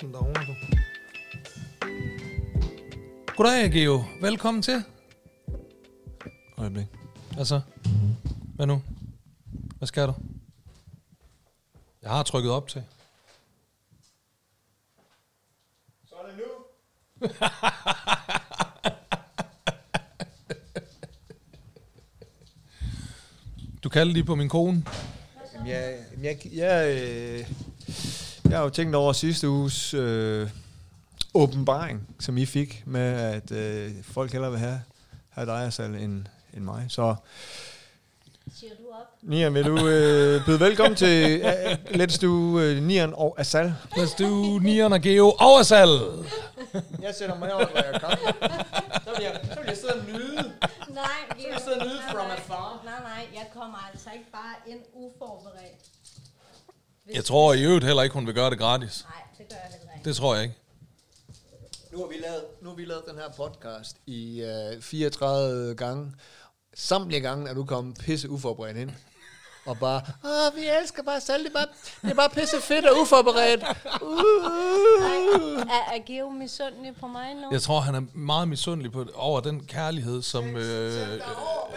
Den derovre, du. Goddag, Geo. Velkommen til. Øjeblik. Hvad så? Hvad nu? Hvad skal du? Jeg har trykket op til. Så er det nu. Du kalder lige på min kone. Jamen, jeg, jeg, jeg, øh, jeg har jo tænkt over sidste uges øh, åbenbaring, som I fik med, at øh, folk hellere vil have, have dig selv end, end mig. Så Siger du op? Nian, vil du øh, byde velkommen til uh, Let's Do øh, Nian og Asal. Let's do Nian og Geo oversal. Jeg sætter mig herovre, hvor jeg kan. Så vil jeg, så vil jeg sidde og nyde. Nej, vi jeg sidde og nyde nej, from nej. afar. Nej, nej, jeg kommer altså ikke bare ind uforberedt. Hvis- Jeg tror i øvrigt heller ikke, hun vil gøre det gratis. Nej, det gør jeg heller ikke. Det tror jeg ikke. Nu har vi lavet, nu har vi lavet den her podcast i øh, 34 gange. Samtlige gange er du kommet pisse uforberedt ind. Og bare, åh, vi elsker bare salt, det er bare, det er bare pisse fedt og uforberedt. Uh. Er, er Geo misundelig på mig nu? Jeg tror, han er meget misundelig på, over den kærlighed, som øh,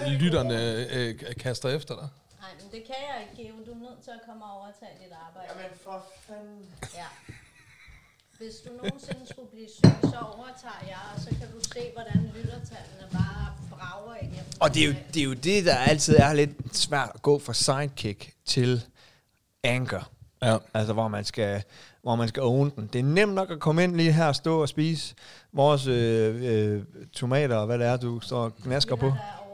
lytterne øh, kaster efter dig. Nej, men det kan jeg ikke, Geo. Du er nødt til at komme over og tage dit arbejde. Jamen for fanden. Ja. Hvis du nogensinde skulle blive syg, så overtager jeg, og så kan du se, hvordan lyttertallene bare brager igennem. Og det er, jo, det er jo det, der altid er lidt svært at gå fra sidekick til anchor. Ja. Altså, hvor man skal, hvor man skal own den. Det er nemt nok at komme ind lige her og stå og spise vores øh, øh, tomater, og hvad det er, du står og gnasker på. Jeg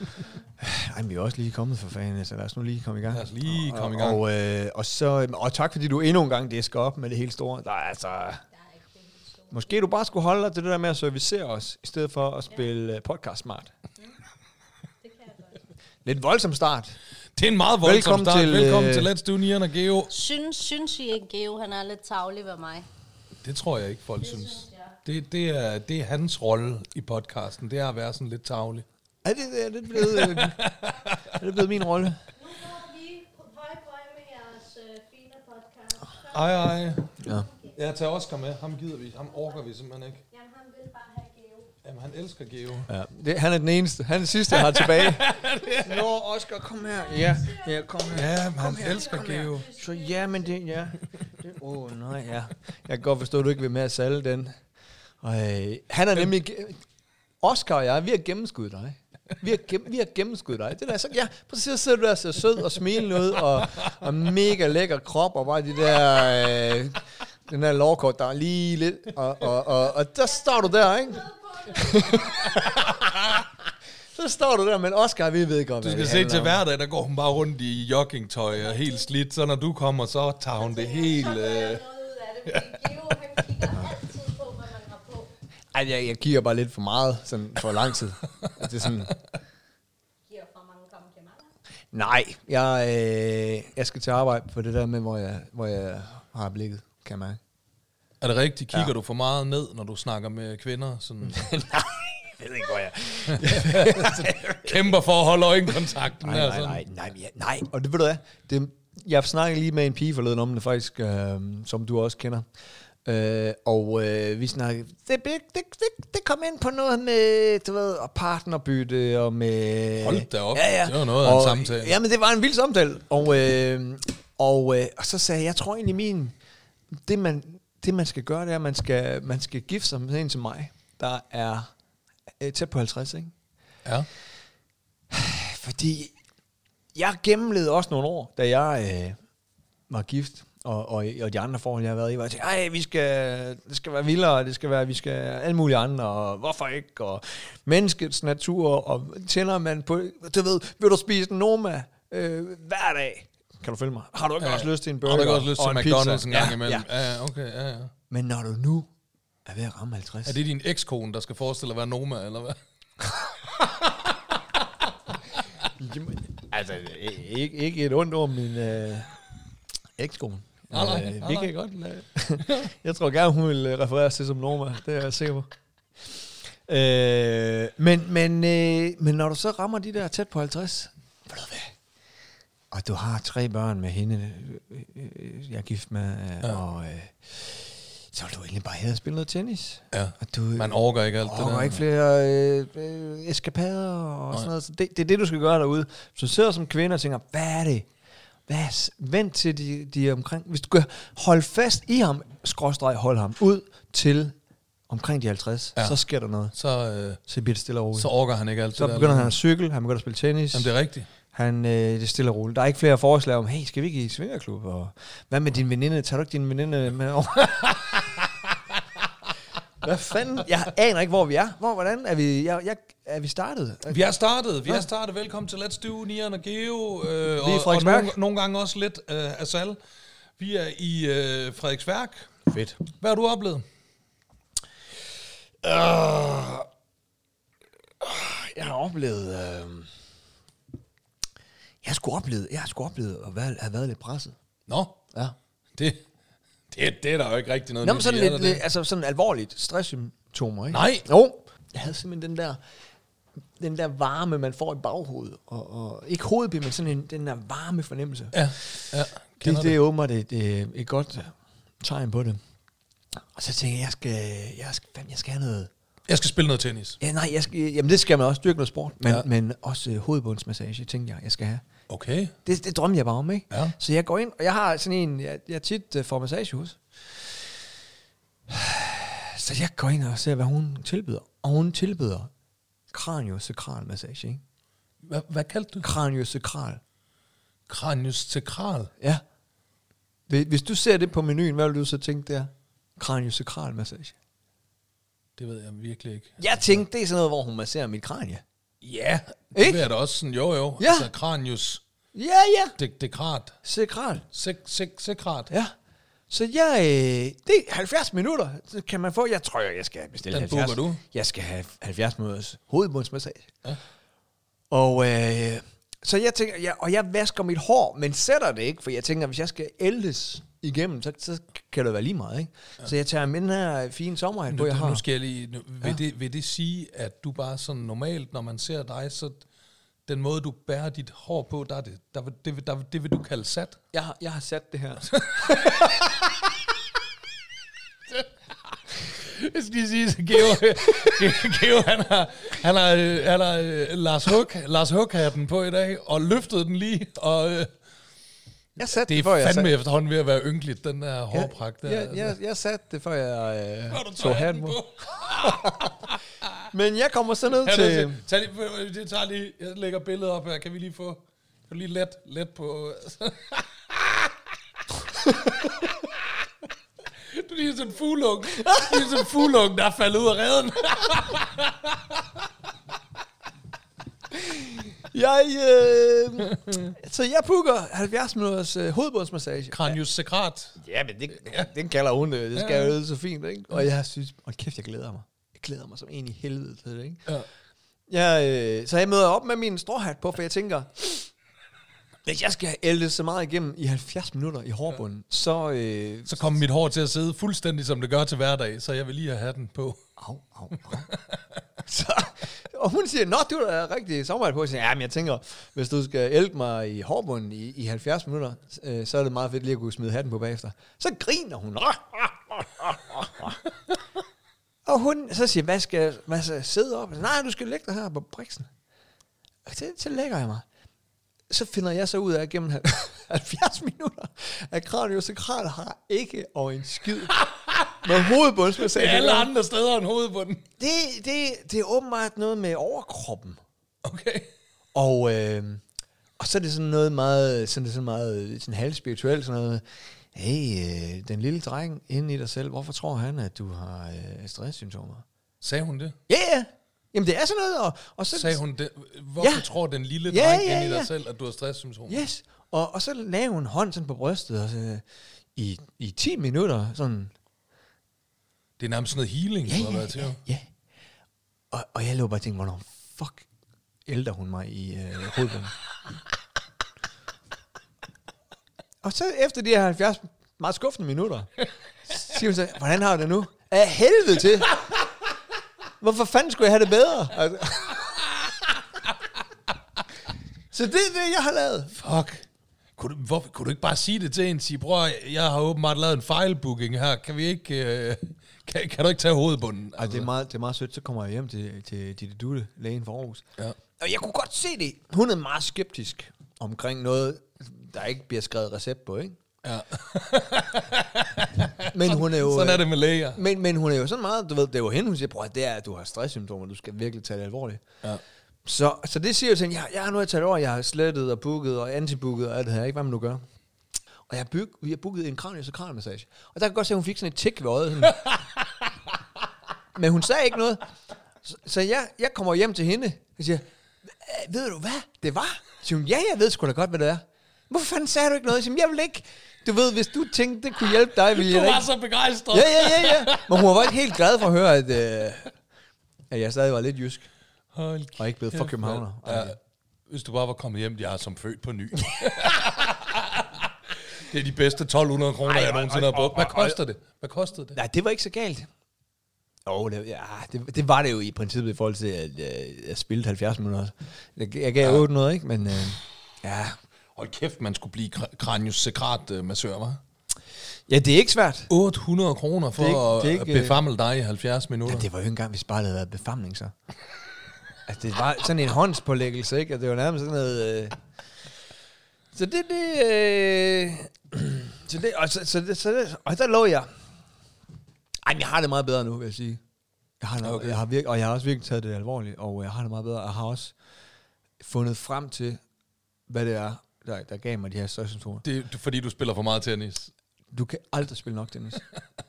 Ej, men vi er også lige kommet for fanden, så lad os nu lige komme i gang. Lad os lige komme i gang. Og, øh, og, så, og tak fordi du endnu en gang disker op med det helt store. Der er altså, er måske du bare skulle holde dig til det der med at servicere os, i stedet for at spille øh, podcast smart. Det kan jeg godt. Lidt voldsom start. Det er en meget voldsom Velkommen start. til, Velkommen øh, til Let's Do Nian og Geo. Synes, synes I ikke, Geo, han er lidt tavlig ved mig? Det tror jeg ikke, folk Det synes. synes jeg. Det, det, er, det er hans rolle i podcasten. Det er at være sådan lidt tavlig. Er det, er det, blevet, øh, er det blevet min rolle? Nu går vi høj høj med jeres øh, fine podcast. Ej, ej. Ja. Jeg tager Oscar med. Ham gider vi. Ham orker vi simpelthen ikke. Jamen, han vil bare have Geo. Jamen, han elsker Geo. ja. Det, han er den eneste. Han er den sidste, jeg har tilbage. Nå, Oscar, kom her. Ja, ja kom her. Ja, men han elsker Geo. Så ja, men det, ja. Åh, oh, nej, ja. Jeg kan godt forstå, at du ikke vil med at salge den. Og, øh, han er nemlig... Oscar og jeg, vi har gennemskuddet dig. Vi har, gem, vi har gennemskuddet dig. Det der, så, ja, præcis, så sidder du der så sød og smilende ud, og, og mega lækker krop, og bare de der... Øh, den der lovkort, der er lige lidt... Og, og, og, og der står du der, ikke? så står du der, men Oscar, vi ved godt, Du skal se til hverdag, der går hun bare rundt i joggingtøj og helt slidt. Så når du kommer, så tager hun det helt... Så gør jeg Øh, noget ud af det, fordi Geo, han kigger altid på, hvad man har på. Ej, jeg, jeg kigger bare lidt for meget, sådan for lang tid. Det er sådan, Giver for mange komplimenter. nej, jeg, øh, jeg skal til arbejde på det der med, hvor jeg, hvor jeg har blikket, kan jeg mærke. er det rigtigt? Kigger Ja. du for meget ned, når du snakker med kvinder? Sådan, nej, jeg ved ikke, hvor jeg... kæmper for at holde øjenkontakten. Nej, nej, sådan. nej, nej, nej, nej. Og det ved du hvad, det, jeg snakkede lige med en pige forleden om det faktisk, øh, som du også kender. Øh, og øh, vi snakkede, det, det, det, det, kom ind på noget med, du ved, og partnerbytte og med... Hold da op. Ja, ja. Det var noget af en og, samtale. Jamen, det var en vild samtale. Og, øh, og, øh, og så sagde jeg, jeg tror egentlig min, det man, det man skal gøre, det er, at man skal, man skal gifte sig med en som mig, der er øh, tæt på 50, ikke? Ja. Fordi jeg gennemlevede også nogle år, da jeg øh, var gift, og, og, og de andre forhold, jeg har været i, var jeg tænkte, ej, vi skal, det skal være vildere, det skal være, vi skal alle mulige andre, og hvorfor ikke, og menneskets natur, og tænder man på, du ved, vil du spise Noma øh, hver dag? Kan du følge mig? Har du ikke Ja. også lyst til en burger Har du ikke også lyst og til en McDonald's pizza? en gang ja, imellem? Ja. Ja, okay, ja, ja. Men når du nu er ved at ramme 50, Er det din ekskone, der skal forestille at være Noma, eller hvad? Jamen, altså, ikke, ikke et ondt om min øh, ekskone. Nej, nej, Øh, nej, vi nej. kan godt lade. Jeg tror gerne, hun vil øh, refereres til som Norma. Det er jeg sikker på. Øh, men, men, øh, men når du så rammer de der tæt på 50, ved du hvad? Og du har tre børn med hende, øh, øh, jeg er gift med, øh, Ja. og, øh, så vil du egentlig bare hellere spille noget tennis. Ja. Og du, Man overgår ikke alt det og der. ikke flere øh, øh, eskapader og sådan noget. Så det, det er det, du skal gøre derude. Så du sidder som kvinde og tænker, hvad er det? Hvad vent til de, de er omkring. Hvis du kan holde fast i ham, skråstreg, hold ham ud til omkring de 50, Ja. så sker der noget. Så, øh, Så bliver det stille og roligt. så overgår han ikke alt så det der. begynder han at cykle, han begynder at spille tennis. Jamen, det er rigtigt. Han, øh, det er stille og roligt. Der er ikke flere forslag om, hey, skal vi ikke i svingerklub? Og hvad med din veninde? Tager du ikke din veninde med over? hvad fanden? Jeg aner ikke, hvor vi er. Hvor, hvordan er vi, jeg, jeg, er vi startet? Vi er startet. Vi er startet. Velkommen til Let's Do, Nian og Geo. Øh, i og, og nogle, nogle gange også lidt øh, af Sal. Vi er i øh, Frederiksværk. Fedt. Hvad har du oplevet? Uh, jeg har oplevet... Øh, jeg har sgu oplevet, jeg har sgu oplevet at være, have været lidt presset. Nå, Ja. det, det, det er der jo ikke rigtig noget Nå, men sådan lidt, det? lidt, altså sådan alvorligt stresssymptomer, ikke? Nej. Jo. Jeg havde simpelthen den der, den der varme, man får i baghovedet. Og, og ikke hovedpine, men sådan en, den der varme fornemmelse. Ja, ja. Det, Kender det er åbenbart et, et, et godt tegn på det. Og så tænker jeg, jeg skal, jeg skal, fandme, jeg skal have noget... Jeg skal spille noget tennis. Ja, nej, jeg skal, jamen det skal man også, dyrke noget sport. Men, Ja. men også øh, hovedbundsmassage, tænker jeg, jeg skal have. Okay. Det, det drømmer jeg bare om, ikke? Ja. Så jeg går ind, og jeg har sådan en, jeg, jeg tit uh, får massage hos. Så jeg går ind og ser, hvad hun tilbyder. Og hun tilbyder kraniosakral massage, ikke? Hvad, hvad kaldte du? Kraniosakral. Cranius tekral. Ja. Hvis hvis du ser det på menuen, hvad vil du så tænke der? Kraniosakral massage. Det ved jeg virkelig ikke. Jeg tænkte, det er sådan noget, hvor hun masserer mit kranie. Ja, det Ikke? jeg da også sådan, jo jo. Ja. Altså cranius Ja, ja. de, dekrat. Sakral. Sek, sek, sekrat. Ja. Så jeg, øh, det er 70 minutter, så kan man få. Jeg tror, jeg skal bestille Den 70. booker du? Jeg skal have 70 minutters hovedbundsmassage. Ja. Og øh, så jeg tænker, ja, og jeg vasker mit hår, men sætter det ikke, for jeg tænker, hvis jeg skal ældes igennem, så, så kan det være lige meget, ikke? Ja. Så jeg tager min den her fine sommerhat på, jeg har. nu skal jeg lige, nu, vil, Ja. det, vil det sige, at du bare sådan normalt, når man ser dig, så den måde, du bærer dit hår på, der er det, der, der, vil- det vil du kalde sat? Jeg har, jeg har sat det her. Jeg skal lige sige, at Geo, Geo han har, han har, han har øh, Lars Hug, Lars Hug-hatten på i dag, og løftede den lige, og øh, Jeg satte det det, er jeg fandme sat, efterhånden ved at være ynkeligt, den der hårpragt der. jeg, jeg, jeg satte det, før jeg øh, du tog hatten på. Men jeg kommer så ned Ja, til... det, tag lige, det tager lige, jeg lægger billedet op her, kan vi lige få, kan du lige let, let på... du er lige sådan en fuglung, lige sådan en fuglung, der er faldet ud af redden. Jeg, øh, så jeg booker 70 minutters øh, hovedbundsmassage. Cranius sekrat. Ja, men det, den kalder hun det. Det skal Ja. jo lyde så fint, ikke? Og jeg synes, og kæft, jeg glæder mig. Jeg glæder mig som en i helvede til det, ikke? Ja. Jeg, øh, så jeg møder op med min stråhat på, for jeg tænker, hvis jeg skal ælde så meget igennem i 70 minutter i hårbunden, ja. så... Øh, Så kommer mit hår til at sidde fuldstændig, som det gør til hverdag, så jeg vil lige have hatten på. Au, au, au. så, og hun siger, nå, du er da rigtig sommerhat på. Jeg siger, ja, men jeg tænker, hvis du skal hjælpe mig i hårbunden i, i 70 minutter, øh, så er det meget fedt lige at kunne smide hatten på bagefter. Så griner hun. og hun så siger, hvad skal, hvad skal jeg sidde op? Nej, du skal lægge dig her på briksen. Og så, så lægger jeg mig. Så finder jeg så ud af, at gennem 70 minutter, at kraniosakral har ikke og en skid med hovedbundsmassage. Det er alle andre steder end hovedbunden. Det, det, det er åbenbart noget med overkroppen. Okay. Og, øh, og så er det sådan noget meget, sådan, det sådan meget sådan halvspirituelt, sådan noget, hey, øh, den lille dreng inde i dig selv, hvorfor tror han, at du har øh, stresssymptomer? Sagde hun det? Ja, ja. Jamen det er sådan noget, og, og så... Sagde hun det? Hvorfor Ja. tror den lille Ja, dreng ja, inde i dig ja. selv, at du har stresssymptomer? Yes. Og, og så lagde hun en hånd sådan på brystet, og så, i, i 10 minutter, sådan, Det er nærmest sådan noget healing, ja, du har ja, været til. ja, ja. Og, og jeg lå bare og tænkte, hvornår fuck ældre hun mig i øh, hovedbunden. og så efter de her 70 meget skuffende minutter, siger hun så, hvordan har du det nu? Af helvede til! Hvorfor fanden skulle jeg have det bedre? Altså. så det er det, jeg har lavet. Fuck. Kunne du, hvorfor, kunne du ikke bare sige det til en? Sige, bror, jeg har åbenbart lavet en fejlbooking her. Kan vi ikke... Øh, kan, kan du ikke tage hovedbunden? Altså. Det, er meget, det er meget sødt, så kommer jeg hjem til, til Ditte Dutte, lægen for Aarhus. Ja. Og jeg kunne godt se det. Hun er meget skeptisk omkring noget, der ikke bliver skrevet recept på, ikke? Ja. Men hun er jo... Sådan er det med læger. Men, men hun er jo sådan meget, du ved, det er jo hende, hun siger, bror, det er, at du har stresssymptomer, du skal virkelig tage det alvorligt. Ja. Så, så det siger jeg til hende, jeg, jeg har nu taget over, jeg har slettet og booket og antibooket og alt det her, ikke? Hvad man nu gør? Og jeg byg, vi har booket en kranius og kraniemassage. Og der kan jeg godt se, at hun fik sådan et tik ved øjet. Sådan. Men hun sagde ikke noget. Så, så jeg, jeg kommer hjem til hende og siger, "Øh, ved du hvad det var? Så siger hun, ja, jeg ved sgu da godt, hvad det er. Hvorfor fanden sagde du ikke noget? Jeg siger, "Men jeg vil ikke. Du ved, hvis du tænkte, det kunne hjælpe dig, ville Du jeg da var ikke. så begejstret. Ja, ja, ja, ja. Men hun var ikke helt glad for at høre, at, øh, at jeg stadig var lidt jysk. Hold Og ikke blevet for mand. Ja. Hvis du bare var kommet hjem, jeg er som født på ny. det er de bedste 1200 kroner, jeg nogensinde har brugt. Hvad koster det? Hvad kostede det? Nej, det var ikke så galt. Jo, det, ja, det, det var det jo i princippet i forhold til, at øh, jeg spillede 70 minutter. Jeg, jeg gav ja. 800, ikke? Men øh, ja. Hold kæft, man skulle blive kra- cranius sekret uh, massør, var? ja, det er ikke svært. 800 kroner for Det er ikke- det er at ikke, øh, befamle dig i 70 minutter. Ja, det var jo ikke engang, hvis bare havde været befamling, så. Altså, det var sådan en håndspålæggelse, ikke? Og det var nærmest sådan noget... Øh... Så det, det... Øh... så det, og, så, så, det, så det, og der lå jeg. Ej, men jeg har det meget bedre nu, vil jeg sige. Jeg har, okay. Jeg har virke, og jeg har også virkelig taget det alvorligt, og jeg har det meget bedre. Jeg har også fundet frem til, hvad det er, der, der gav mig de her stresssymptomer. Det er fordi, du spiller for meget tennis. Du kan aldrig spille nok tennis.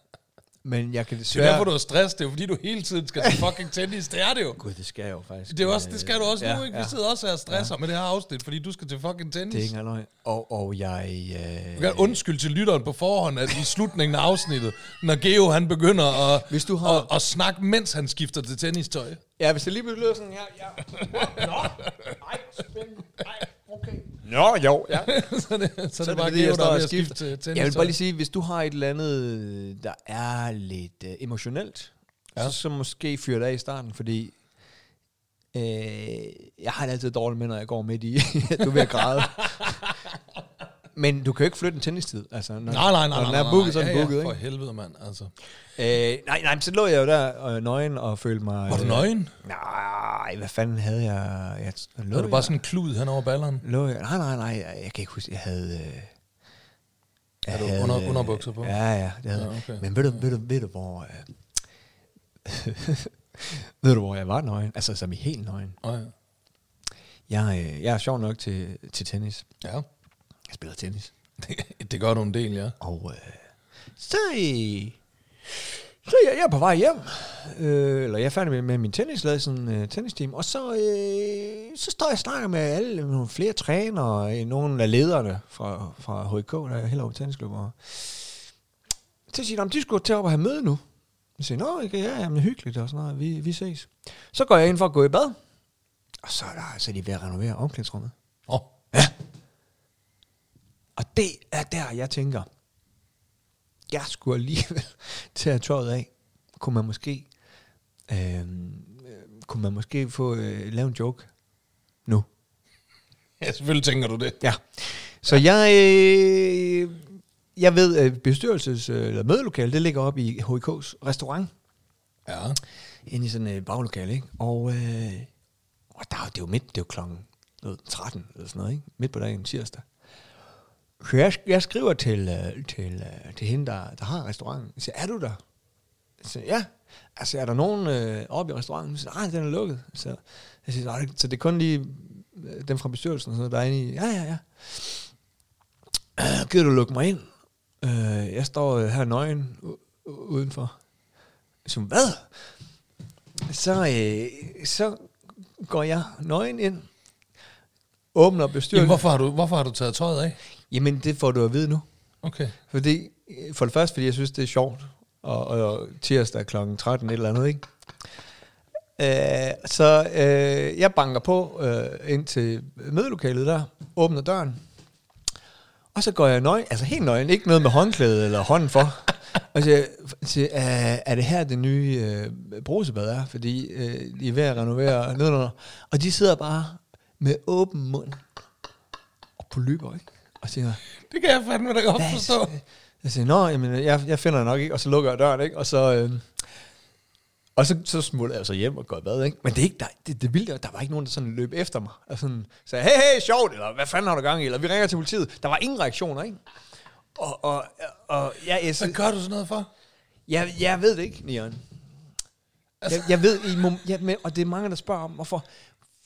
Men jeg kan Det er desværre... derfor, du har stress. Det er jo fordi, du hele tiden skal til fucking tennis. Det er det jo. Gud, det skal jeg jo faktisk. Det, er også, det skal du også Ja, nu, ikke? Vi ja. sidder også her og stresser med det her afsnit, fordi du skal til fucking tennis. Det er ikke engang. Og, og jeg... Øh, Du kan undskylde til lytteren på forhånd, at i slutningen af afsnittet, når Geo han begynder at, Hvis du har- at, at snakke, mens han skifter til tennistøj. Ja, hvis det lige lyder sådan her... Ja. Nå, nej, spændende. Nej. Nå, jo, ja. så det, så, så det er det bare er og ved at skifte til tennistøj. Jeg vil bare lige sige, hvis du har et eller andet, der er lidt øh, emotionelt, ja. Så, så måske fyre det af i starten, fordi øh, jeg har det altid dårligt med, når jeg går midt i, du at græde. Men du kan jo ikke flytte en tennistid. Altså, når, Nej, nej, nej. Når nej, den er booket, så er den ja, booket, ja, ikke? For helvede, mand. Altså. Øh, nej, nej, men så lå jeg jo der øh, nøgen og følte mig... Var du øh, nøgen? Nej, hvad fanden havde jeg? jeg lå Var du jeg- bare sådan en klud hen over balleren? Lå jeg? Nej, nej, nej, jeg, jeg kan ikke huske, jeg havde... Øh, jeg Havde du under- underbukser på? Ja, ja, det havde Ja, okay. Men ved du, ved du, ved du hvor... Øh, ved du, hvor jeg var nøgen? Altså, som i helt nøgen. Oh, ja. Jeg, øh, jeg er sjov nok til, til tennis. ja, Jeg spiller tennis. det, det gør du en del, ja. Og øh, så, øh, så jeg, jeg er på vej hjem. Øh, eller jeg er færdig med, med min tennislæsen, øh, tennisteam. Og så, øh, så står jeg og snakker med alle nogle flere trænere, øh, nogle af lederne fra, fra HK, der er helt over tennisklub. Og så siger de, "Nå, de skulle til op og have møde nu. Jeg siger, nå, okay, ja, ja, men hyggeligt og sådan noget, vi, vi ses. Så går jeg ind for at gå i bad. Og så er, der, så er de ved at renovere omklædningsrummet. Oh, Og det er der, jeg tænker, jeg skulle alligevel have tøjet af. Kunne man måske, øh, kunne man måske få øh, lavet en joke nu? ja, selvfølgelig tænker du det. Ja. Så jeg, øh, jeg ved, at bestyrelses øh, eller mødelokale, det ligger oppe i HIK's restaurant, Ja. inde i sådan et baglokale, ikke? Og, øh, og der, er det er jo midt, det er jo klokken noget, 13 eller sådan noget, ikke? Midt på dagen tirsdag. Så jeg, jeg skriver til, øh, til, øh, til hende, der, der har restauranten. Jeg siger, er du der? Jeg siger, ja. Altså, er der nogen øh, oppe i restauranten? Siger, nej, den er lukket. Så jeg siger, nej, så det er kun lige øh, dem fra bestyrelsen, og sådan noget, der er inde i. Ja, ja, ja. Øh, gider du lukke mig ind? Øh, jeg står øh, her nøgen udenfor. Jeg siger, hvad? Så, øh, så går jeg nøgen ind, åbner bestyrelsen. Jamen, hvorfor har, du, hvorfor har du taget tøjet af? Jamen, det får du at vide nu. Okay. Fordi, for det første, fordi jeg synes, det er sjovt. Og, og tirsdag kl. 13 et eller andet, ikke? Øh, så øh, jeg banker på øh, ind til mødelokalet der, åbner døren, og så går jeg nøgen, altså helt nøgen, ikke noget med håndklæde eller hånden for. Og så siger, er, er det her det nye øh, brusebad er? Fordi øh, de er ved at renovere nedenunder. Og de sidder bare med åben mund og polyper, ikke? Og siger, Det kan jeg fandme da godt forstå. jeg siger, nå, jamen, jeg, jeg finder nok ikke, og så lukker jeg døren, ikke? Og så, øh, og så, så smutter jeg så hjem og går i bad, ikke? Men det er ikke, der, det, det vilde, er, der var ikke nogen, der sådan løb efter mig. Og sådan sagde, hey, hey, sjovt, eller hvad fanden har du gang i? Eller vi ringer til politiet. Der var ingen reaktioner, ikke? Og, og, og jeg, jeg, Hvad gør du sådan noget for? jeg, jeg ved det ikke, Nian. Jeg, jeg ved, i mom- ja, men, og det er mange, der spørger om, hvorfor,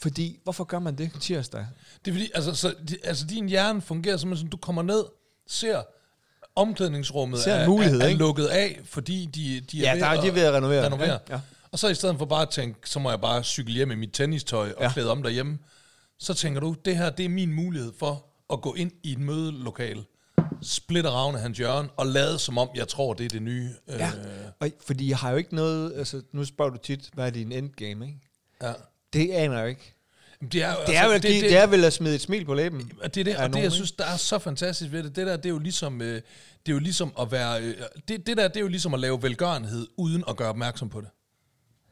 fordi, hvorfor gør man det tirsdag? Det er fordi, altså, så, altså din hjerne fungerer simpelthen sådan, du kommer ned, ser omklædningsrummet Ser er, mulighed, er, er lukket af, fordi de, de er, Ja, der er- de er ved at renovere. renovere. Ja. Og så i stedet for bare at tænke, så må jeg bare cykle hjem i mit tennistøj og Ja. klæde om derhjemme, så tænker du, det her det er min mulighed for at gå ind i et mødelokale, splitte ravne hans hjørne, og lade som om, jeg tror, det er det nye. Ja, og, fordi jeg har jo ikke noget, altså nu spørger du tit, hvad er din endgame, ikke? ja. Det aner jeg ikke. Det er, jo, Det er, vel, det, det, det er vel at smide et smil på læben. Og det er det, og det jeg synes, der er så fantastisk ved det, det der, det er jo ligesom, øh, det er jo ligesom at være, øh, det, det der, det er jo ligesom at lave velgørenhed, uden at gøre opmærksom på det.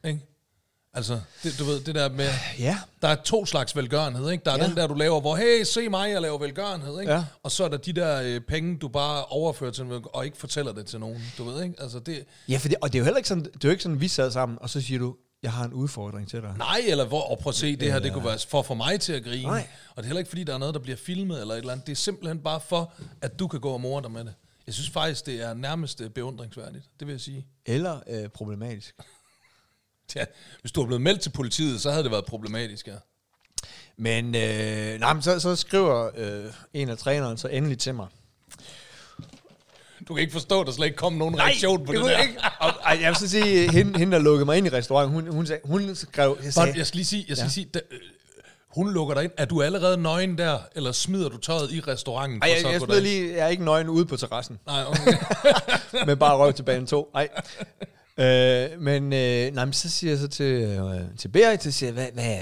Ikke? Altså, det, du ved, det der med, Ja. der er to slags velgørenhed, ikke? Der er Ja. den der, du laver, hvor, hey, se mig, jeg laver velgørenhed, ikke? Ja. Og så er der de der øh, penge, du bare overfører til en og ikke fortæller det til nogen, du ved, ikke? Altså, det, Ja, for det, og det er jo heller ikke sådan, det er jo ikke sådan, vi sad sammen, og så siger du, jeg har en udfordring til dig. Nej, eller hvor, og prøv at se, det her, det kunne være for få mig til at grine. Nej. Og det er heller ikke, fordi der er noget, der bliver filmet eller et eller andet. Det er simpelthen bare for, at du kan gå og more dig med det. Jeg synes faktisk, det er nærmest øh, beundringsværdigt. Det vil jeg sige. Eller øh, problematisk. Ja, hvis du var blevet meldt til politiet, så havde det været problematisk, ja. Men, øh, nej, men så, så skriver øh, en af træneren så endelig til mig. Du kan ikke forstå, at der slet ikke kom nogen reaktion på det, kunne der. jeg Ikke. Og, ej, jeg vil så sige, hende, hende, der lukkede mig ind i restauranten, hun, hun, sagde, hun skrev, jeg sagde, But, jeg skal lige sige, jeg skal Ja. sige da, øh, hun lukker dig ind. Er du allerede nøgen der, eller smider du tøjet i restauranten? ej, for jeg, jeg, lige, jeg er ikke nøgen ude på terrassen, Nej, okay. med bare røv til bane 2. Nej. Øh, men, øh, nej, men så siger jeg så til, øh, til Berit, så siger jeg, hvad, hvad,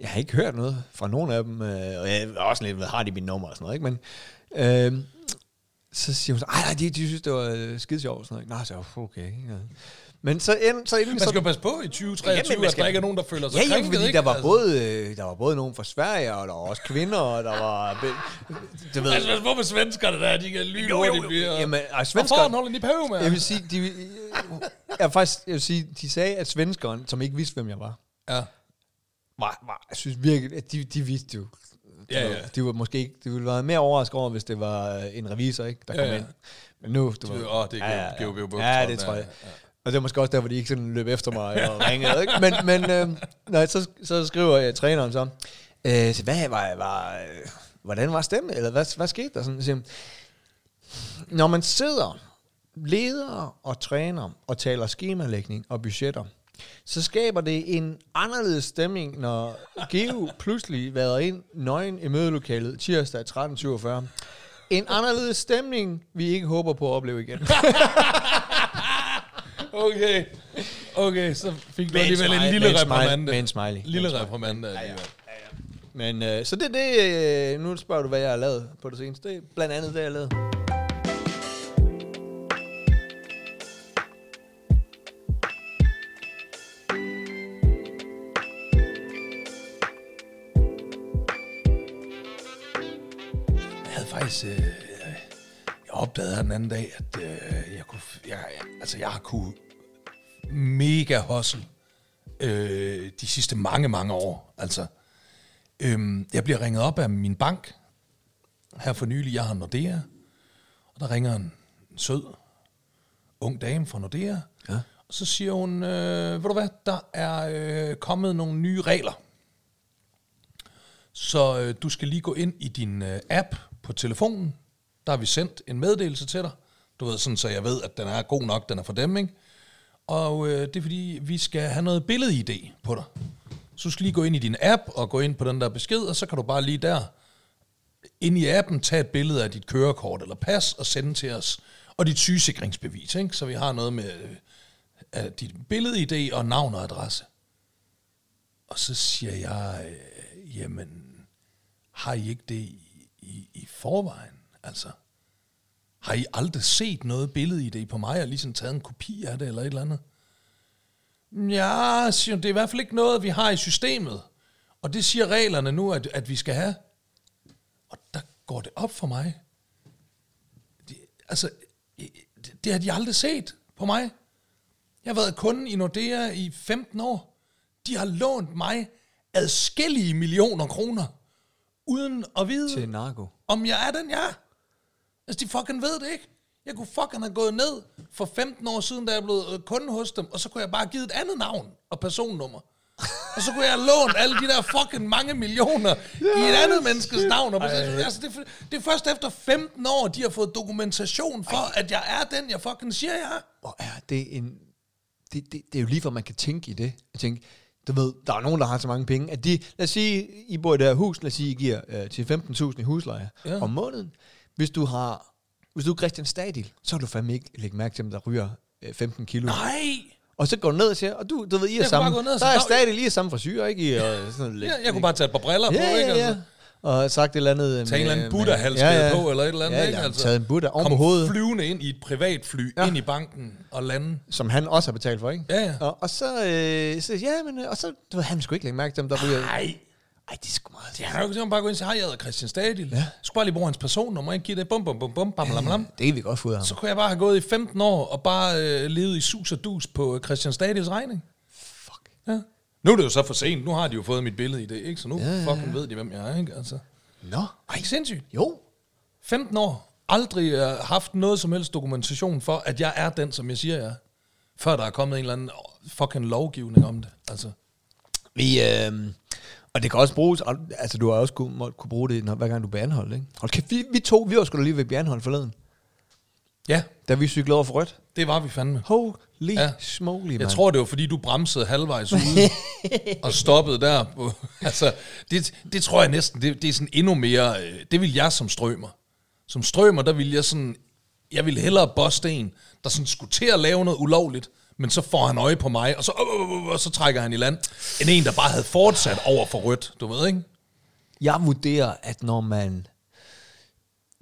jeg har ikke hørt noget fra nogen af dem, øh, og jeg er også lidt, hvad har de mit nummer og sådan noget, ikke? Men, øh, så siger hun så, ej, de, de synes, det var øh, skide sjovt og sådan noget. Nå, så okay. Ja. Men så, end, så inden Man så... skal jo passe på i 2023, Jamen, man at skal- der ikke er nogen, der føler sig Ja, ja, krænket, fordi der var, Altså. både, øh, der var både nogen fra Sverige, og der var også kvinder, og der var... Du ved, Altså, med svenskerne der, de kan lyne Jo, jo, jo. blive... Jamen, ej, Hvorfor svenskeren- holder de pæve med? jeg vil sige, de, jeg vil faktisk, jeg vil sige, de sagde, at svenskeren, som ikke vidste, hvem jeg var, Ja. var, var jeg synes virkelig, at de, de vidste jo. Ja, ja. De var måske ikke, de ville være mere overrasket over, hvis det var øh, en revisor, ikke, der Ja, kom ja. ind. Men nu, du ved, åh, det er Geo- Geo Buch, Ja, tror det tror ja, jeg. ja. Og det var måske også derfor, de ikke sådan løb efter mig og ringede. Ikke? Men, men øh, nej, så, så skriver jeg træneren så, øh, så hvad var, var, øh, hvordan var stemmen? Eller hvad, hvad skete der? Sådan, så siger, når man sidder leder og træner og taler skemalægning og budgetter, så skaber det en anderledes stemning, når Geo pludselig vader ind nøgen i mødelokalet tirsdag 13.47. En anderledes stemning, vi ikke håber på at opleve igen. Okay. Okay, så fik du alligevel en lille reprimande. med en smiley. Lille reprimande alligevel. Men øh, så det er det, øh, nu spørger du, hvad jeg har lavet på det seneste. Det er blandt andet det, jeg har lavet. Faktisk... Øh, jeg opdagede her den anden dag, at øh, jeg kunne... Jeg, altså, jeg har kunne mega hustle øh, de sidste mange, mange år. Altså, øh, jeg bliver ringet op af min bank her for nylig. Jeg har Nordea, og der ringer en sød, ung dame fra Nordea. Ja. Og så siger hun, øh, ved du hvad, der er øh, kommet nogle nye regler. Så øh, du skal lige gå ind i din øh, app på telefonen. Der har vi sendt en meddelelse til dig. Du ved, sådan så jeg ved, at den er god nok, den er for dem, ikke? Og øh, det er fordi, vi skal have noget billed-ID på dig. Så du skal lige gå ind i din app og gå ind på den der besked, og så kan du bare lige der, ind i appen, tage et billede af dit kørekort eller pas og sende til os. Og dit sygesikringsbevis, ikke? Så vi har noget med øh, dit billed-ID og navn og adresse. Og så siger jeg, øh, jamen, har I ikke det i, i, forvejen? Altså, har I aldrig set noget billede i det på mig, og ligesom taget en kopi af det, eller et eller andet? Ja, siger det er i hvert fald ikke noget, vi har i systemet. Og det siger reglerne nu, at, at vi skal have. Og der går det op for mig. Det, altså, det, det har de aldrig set på mig. Jeg har været kunde i Nordea i 15 år. De har lånt mig adskillige millioner kroner, uden at vide, Til narko. om jeg er den, jeg er. Altså, de fucking ved det ikke. Jeg kunne fucking have gået ned for 15 år siden, da jeg blev øh, kunde hos dem, og så kunne jeg bare give et andet navn og personnummer. Og så kunne jeg lånt alle de der fucking mange millioner i et andet menneskes navn. Og altså, det, er, det er først efter 15 år, de har fået dokumentation for, at jeg er den, jeg fucking siger, jeg er. Hvor er det en... Det, det, det er jo lige for, man kan tænke i det. Jeg tænker, du ved, der er nogen, der har så mange penge, at de, lad os sige, I bor i det her hus, lad os sige, I giver øh, til 15.000 i husleje Ja. om måneden. Hvis du har, hvis du er Christian Stadil, så har du fandme ikke lægge mærke til, om der ryger øh, 15 kilo. Nej! Og så går du ned og siger, og du, du ved, I er kunne samme, ned der er stadig lige samme frisyr, ikke? I, og sådan lidt, Ja, jeg kunne bare tage et par briller ja, på, ikke? ja, ja. Altså. Og sagt et eller andet... Tage en eller anden Buddha-halskæde ja, ja. på, eller et eller andet, ja, ikke? Ja, Altså, taget en Buddha oven på Kom hovedet, flyvende ind i et privatfly, ja. Ja. ind i banken og lande. som han også har betalt for, ikke? Ja, ja. Og, og så, øh, så, ja, men, øh, og så, du ved, han skulle ikke lægge mærke til, om der ryger... Nej. Ej, det er sgu meget. Ja, han kan jo bare gå ind og sige, hej, jeg hedder Christian Stadil. Ja. Skulle bare lige bruge hans personnummer, ikke? Give det bum, bum, bum, bum, bam, lam, lam. Det kan vi godt få ud af ham. Så kunne jeg bare have gået i 15 år og bare øh, levet i sus og dus på øh, Christian Stadils regning. Fuck. Ja. Nu er det jo så for sent. Nu har de jo fået mit billede i det, ikke? Så nu ja, Ja, ja, fucking ved de, hvem jeg er, ikke? Altså. Nå. Ej, ikke sindssygt. Jo. 15 år. Aldrig øh, haft noget som helst dokumentation for, at jeg er den, som jeg siger, jeg er. Før der er kommet en eller anden fucking lovgivning om det. Altså. Vi, øh, og det kan også bruges, altså du har også kunne, må, kunne bruge det, når, hver gang du bliver anholdt, ikke? Hold kæft, vi, vi to, vi var sgu da lige ved at blive anholdt forleden, Ja, da vi cyklede over for rødt. det var vi fandme. Holy Ja. smoly, Jeg tror, det var, fordi du bremsede halvvejs ude og stoppede der. På, altså, det, det tror jeg næsten, det, det er sådan endnu mere... øh, Det vil jeg som strømmer. Som strømmer, der vil jeg sådan... Jeg vil hellere boste en, der sådan skulle til at lave noget ulovligt, men så får han øje på mig, og så, øh, øh, øh, og så trækker han i land, end en, der bare havde fortsat over for rødt. Du ved, ikke? Jeg vurderer, at når man...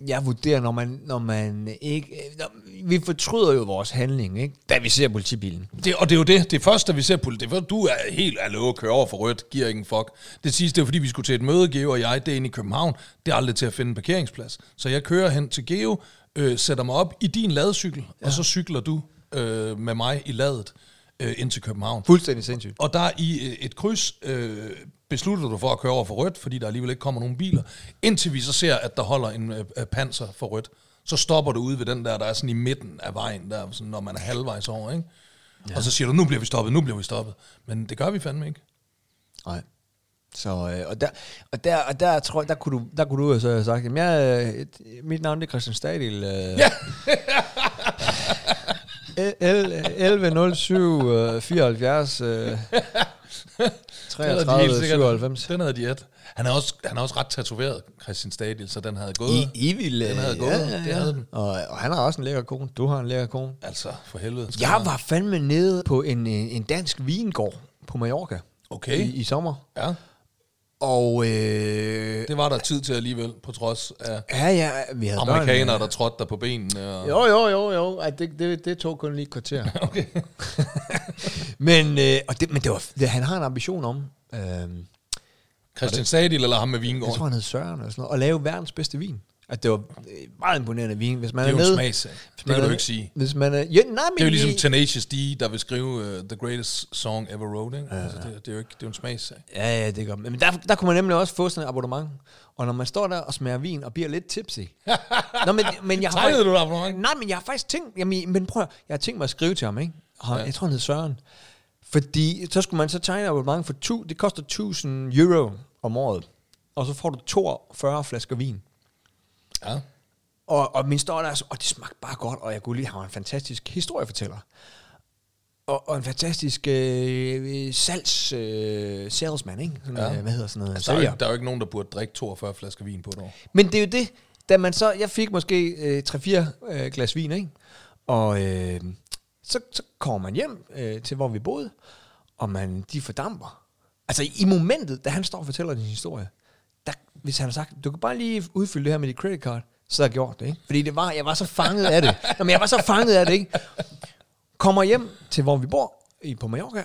Jeg vurderer, når man, når man ikke... Når, vi fortryder jo vores handling, ikke? Da vi ser politibilen. Det, og det er jo det, det første, vi ser på det, du er helt alene at køre over for rødt, giver ikke en fuck. Det sidste, det er fordi, vi skulle til et møde, Geo og jeg, det er inde i København, det er aldrig til at finde en parkeringsplads. Så jeg kører hen til Geo, øh, sætter mig op i din ladecykel, ja. og så cykler du øh, med mig i ladet øh, ind til København. Fuldstændig sindssygt. Og der i øh, et kryds øh, beslutter du for at køre over for rødt, fordi der alligevel ikke kommer nogen biler, indtil vi så ser, at der holder en øh, øh, panser for rødt. Så stopper du ude ved den der, der er sådan i midten af vejen, der, sådan, når man er halvvejs over, ikke? Ja. Og så siger du, nu bliver vi stoppet, nu bliver vi stoppet. Men det gør vi fandme ikke. Nej. Så, øh, og der, og der, og der, tror jeg, der kunne du, der kunne du så have sagt, jamen jeg, øh, mit navn det er Christian Stadil. Øh, Ja. 1107 74 33 97. Den havde de et. Han er også, han er også ret tatoveret, Christian Stadil, så den havde gået. I, I ville, Den havde gået, ja, ja, det ja. havde den. Og, og han har også en lækker kone. Du har en lækker kone. Altså, for helvede. Jeg var fandme nede på en, en en dansk vingård på Mallorca Okay. i, i sommer. Ja, og øh, det var der tid til alligevel, på trods af ja, ja, vi havde amerikanere, børn, der trådte der på benene. Og... Jo, jo, jo, jo. Ej, det, det, det tog kun lige et kvarter. Okay. men, øh, og det, men det var, det, han har en ambition om, øh, Christian Stadil eller ham med jeg Vingård? tror han hed Søren eller sådan noget, at lave verdens bedste vin. At det var øh, meget imponerende vin. Hvis man Det er jo en nede, smagssag. Det man kan er- du ikke sige. Hvis man er, ja, nej, men Det er jo ligesom Tenacious D, der vil skrive uh, The Greatest Song Ever Wrote. Ikke? Altså, det, det, er jo ikke, det er jo en smagssag. Ja, ja, det gør Men der, der kunne man nemlig også få sådan et abonnement. Og når man står der og smager vin og bliver lidt tipsy. Nå, men, men jeg har faktisk- du mig? Nej, men jeg har faktisk tænkt, jamen, men prøv jeg har tænkt mig at skrive til ham, ikke? Og, Ja. Jeg tror, han hed Søren. Fordi så skulle man så tegne abonnement for tu, det koster 1000 euro om året. Og så får du 42 flasker vin. Ja. Og, og min står der, altså, og det smagte bare godt, og jeg kunne lide, han var en fantastisk historiefortæller. Og, og en fantastisk øh, salgs, øh, salesman, ikke? Sådan, Ja. ja. hvad hedder sådan noget? Altså, der, er jo, der er jo ikke nogen, der burde drikke 42 flasker vin på et år. Men det er jo det, da man så, jeg fik måske øh, 3-4 øh, glas vin, ikke? Og øh, så, så kommer man hjem øh, til, hvor vi boede, og man, de fordamper. Altså i momentet, da han står og fortæller din historie, der, hvis han har sagt, du kan bare lige udfylde det her med dit credit card, så har jeg gjort det, ikke? Fordi det var, jeg var så fanget af det. Nå, men jeg var så fanget af det, ikke? Kommer hjem til, hvor vi bor, i, på Mallorca,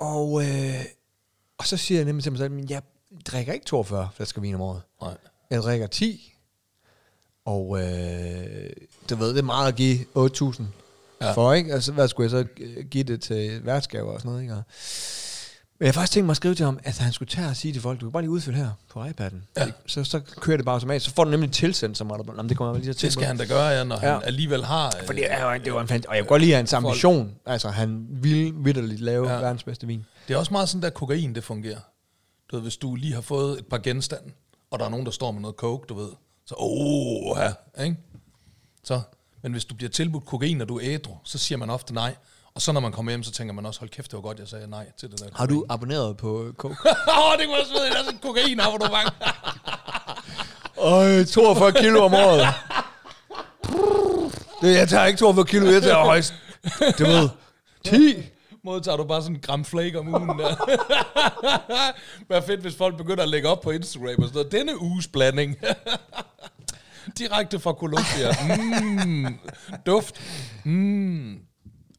og, øh, og så siger jeg nemlig til mig selv, "Men jeg drikker ikke 42 flasker vin om året. Nej. Jeg drikker 10. Og øh, du ved, det er meget at give 8.000 Ja. for, ikke? Altså, hvad skulle jeg så øh, give det til værtsgaver og sådan noget, ikke? Men jeg har faktisk tænkt mig at skrive til ham, at han skulle tage og sige til folk, du kan bare lige udfylde her på iPad'en. Ja. Så, så kører det bare automatisk. Så får du nemlig tilsendt, som Jamen, det kommer jeg lige til Det skal han da gøre, ja, når ja. Han alligevel har... øh, For det, er, det var en fant- og jeg kan godt lide hans ambition. Altså, han vil vidderligt lave ja. verdens bedste vin. Det er også meget sådan, der kokain, det fungerer. Du ved, hvis du lige har fået et par genstande, og der er nogen, der står med noget coke, du ved, så åh, ja, ikke? Så, men hvis du bliver tilbudt kokain, og du er ædru, så siger man ofte nej. Og så når man kommer hjem, så tænker man også, hold kæft, det var godt, jeg sagde nej til det der Har du abonneret på Coke? Åh, oh, det kunne også være, der er sådan kokain abonnement. Øj, 42 kilo om året. Det, jeg tager ikke 42 kilo, jeg tager højst. Du ved, 10. Modtager du bare sådan en gram flake om ugen der. Hvad fedt, hvis folk begynder at lægge op på Instagram og sådan noget. Denne uges blanding. Direkte fra Colombia. Mm, duft. Mm.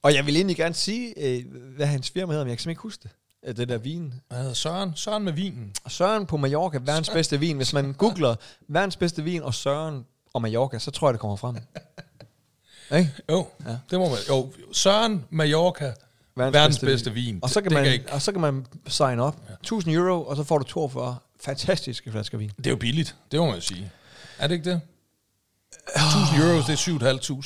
Og jeg vil egentlig gerne sige, øh, hvad hans firma hedder, men jeg kan simpelthen ikke huske det. Øh, Det der vin. Hvad hedder Søren? Søren med vinen. Søren på Mallorca, verdens bedste vin. Hvis man googler verdens bedste vin og Søren og Mallorca, så tror jeg, det kommer frem. Ikke? Jo, ja. det må man. Jo, Søren Mallorca. Verdens, Verdens bedste bedste vin. Og så, kan det, man, ikke, og så kan man sign op. 1000 euro, og så får du 42 fantastiske flasker vin. det er jo billigt. Det må man jo sige. Er det ikke det? 1000 euros, det er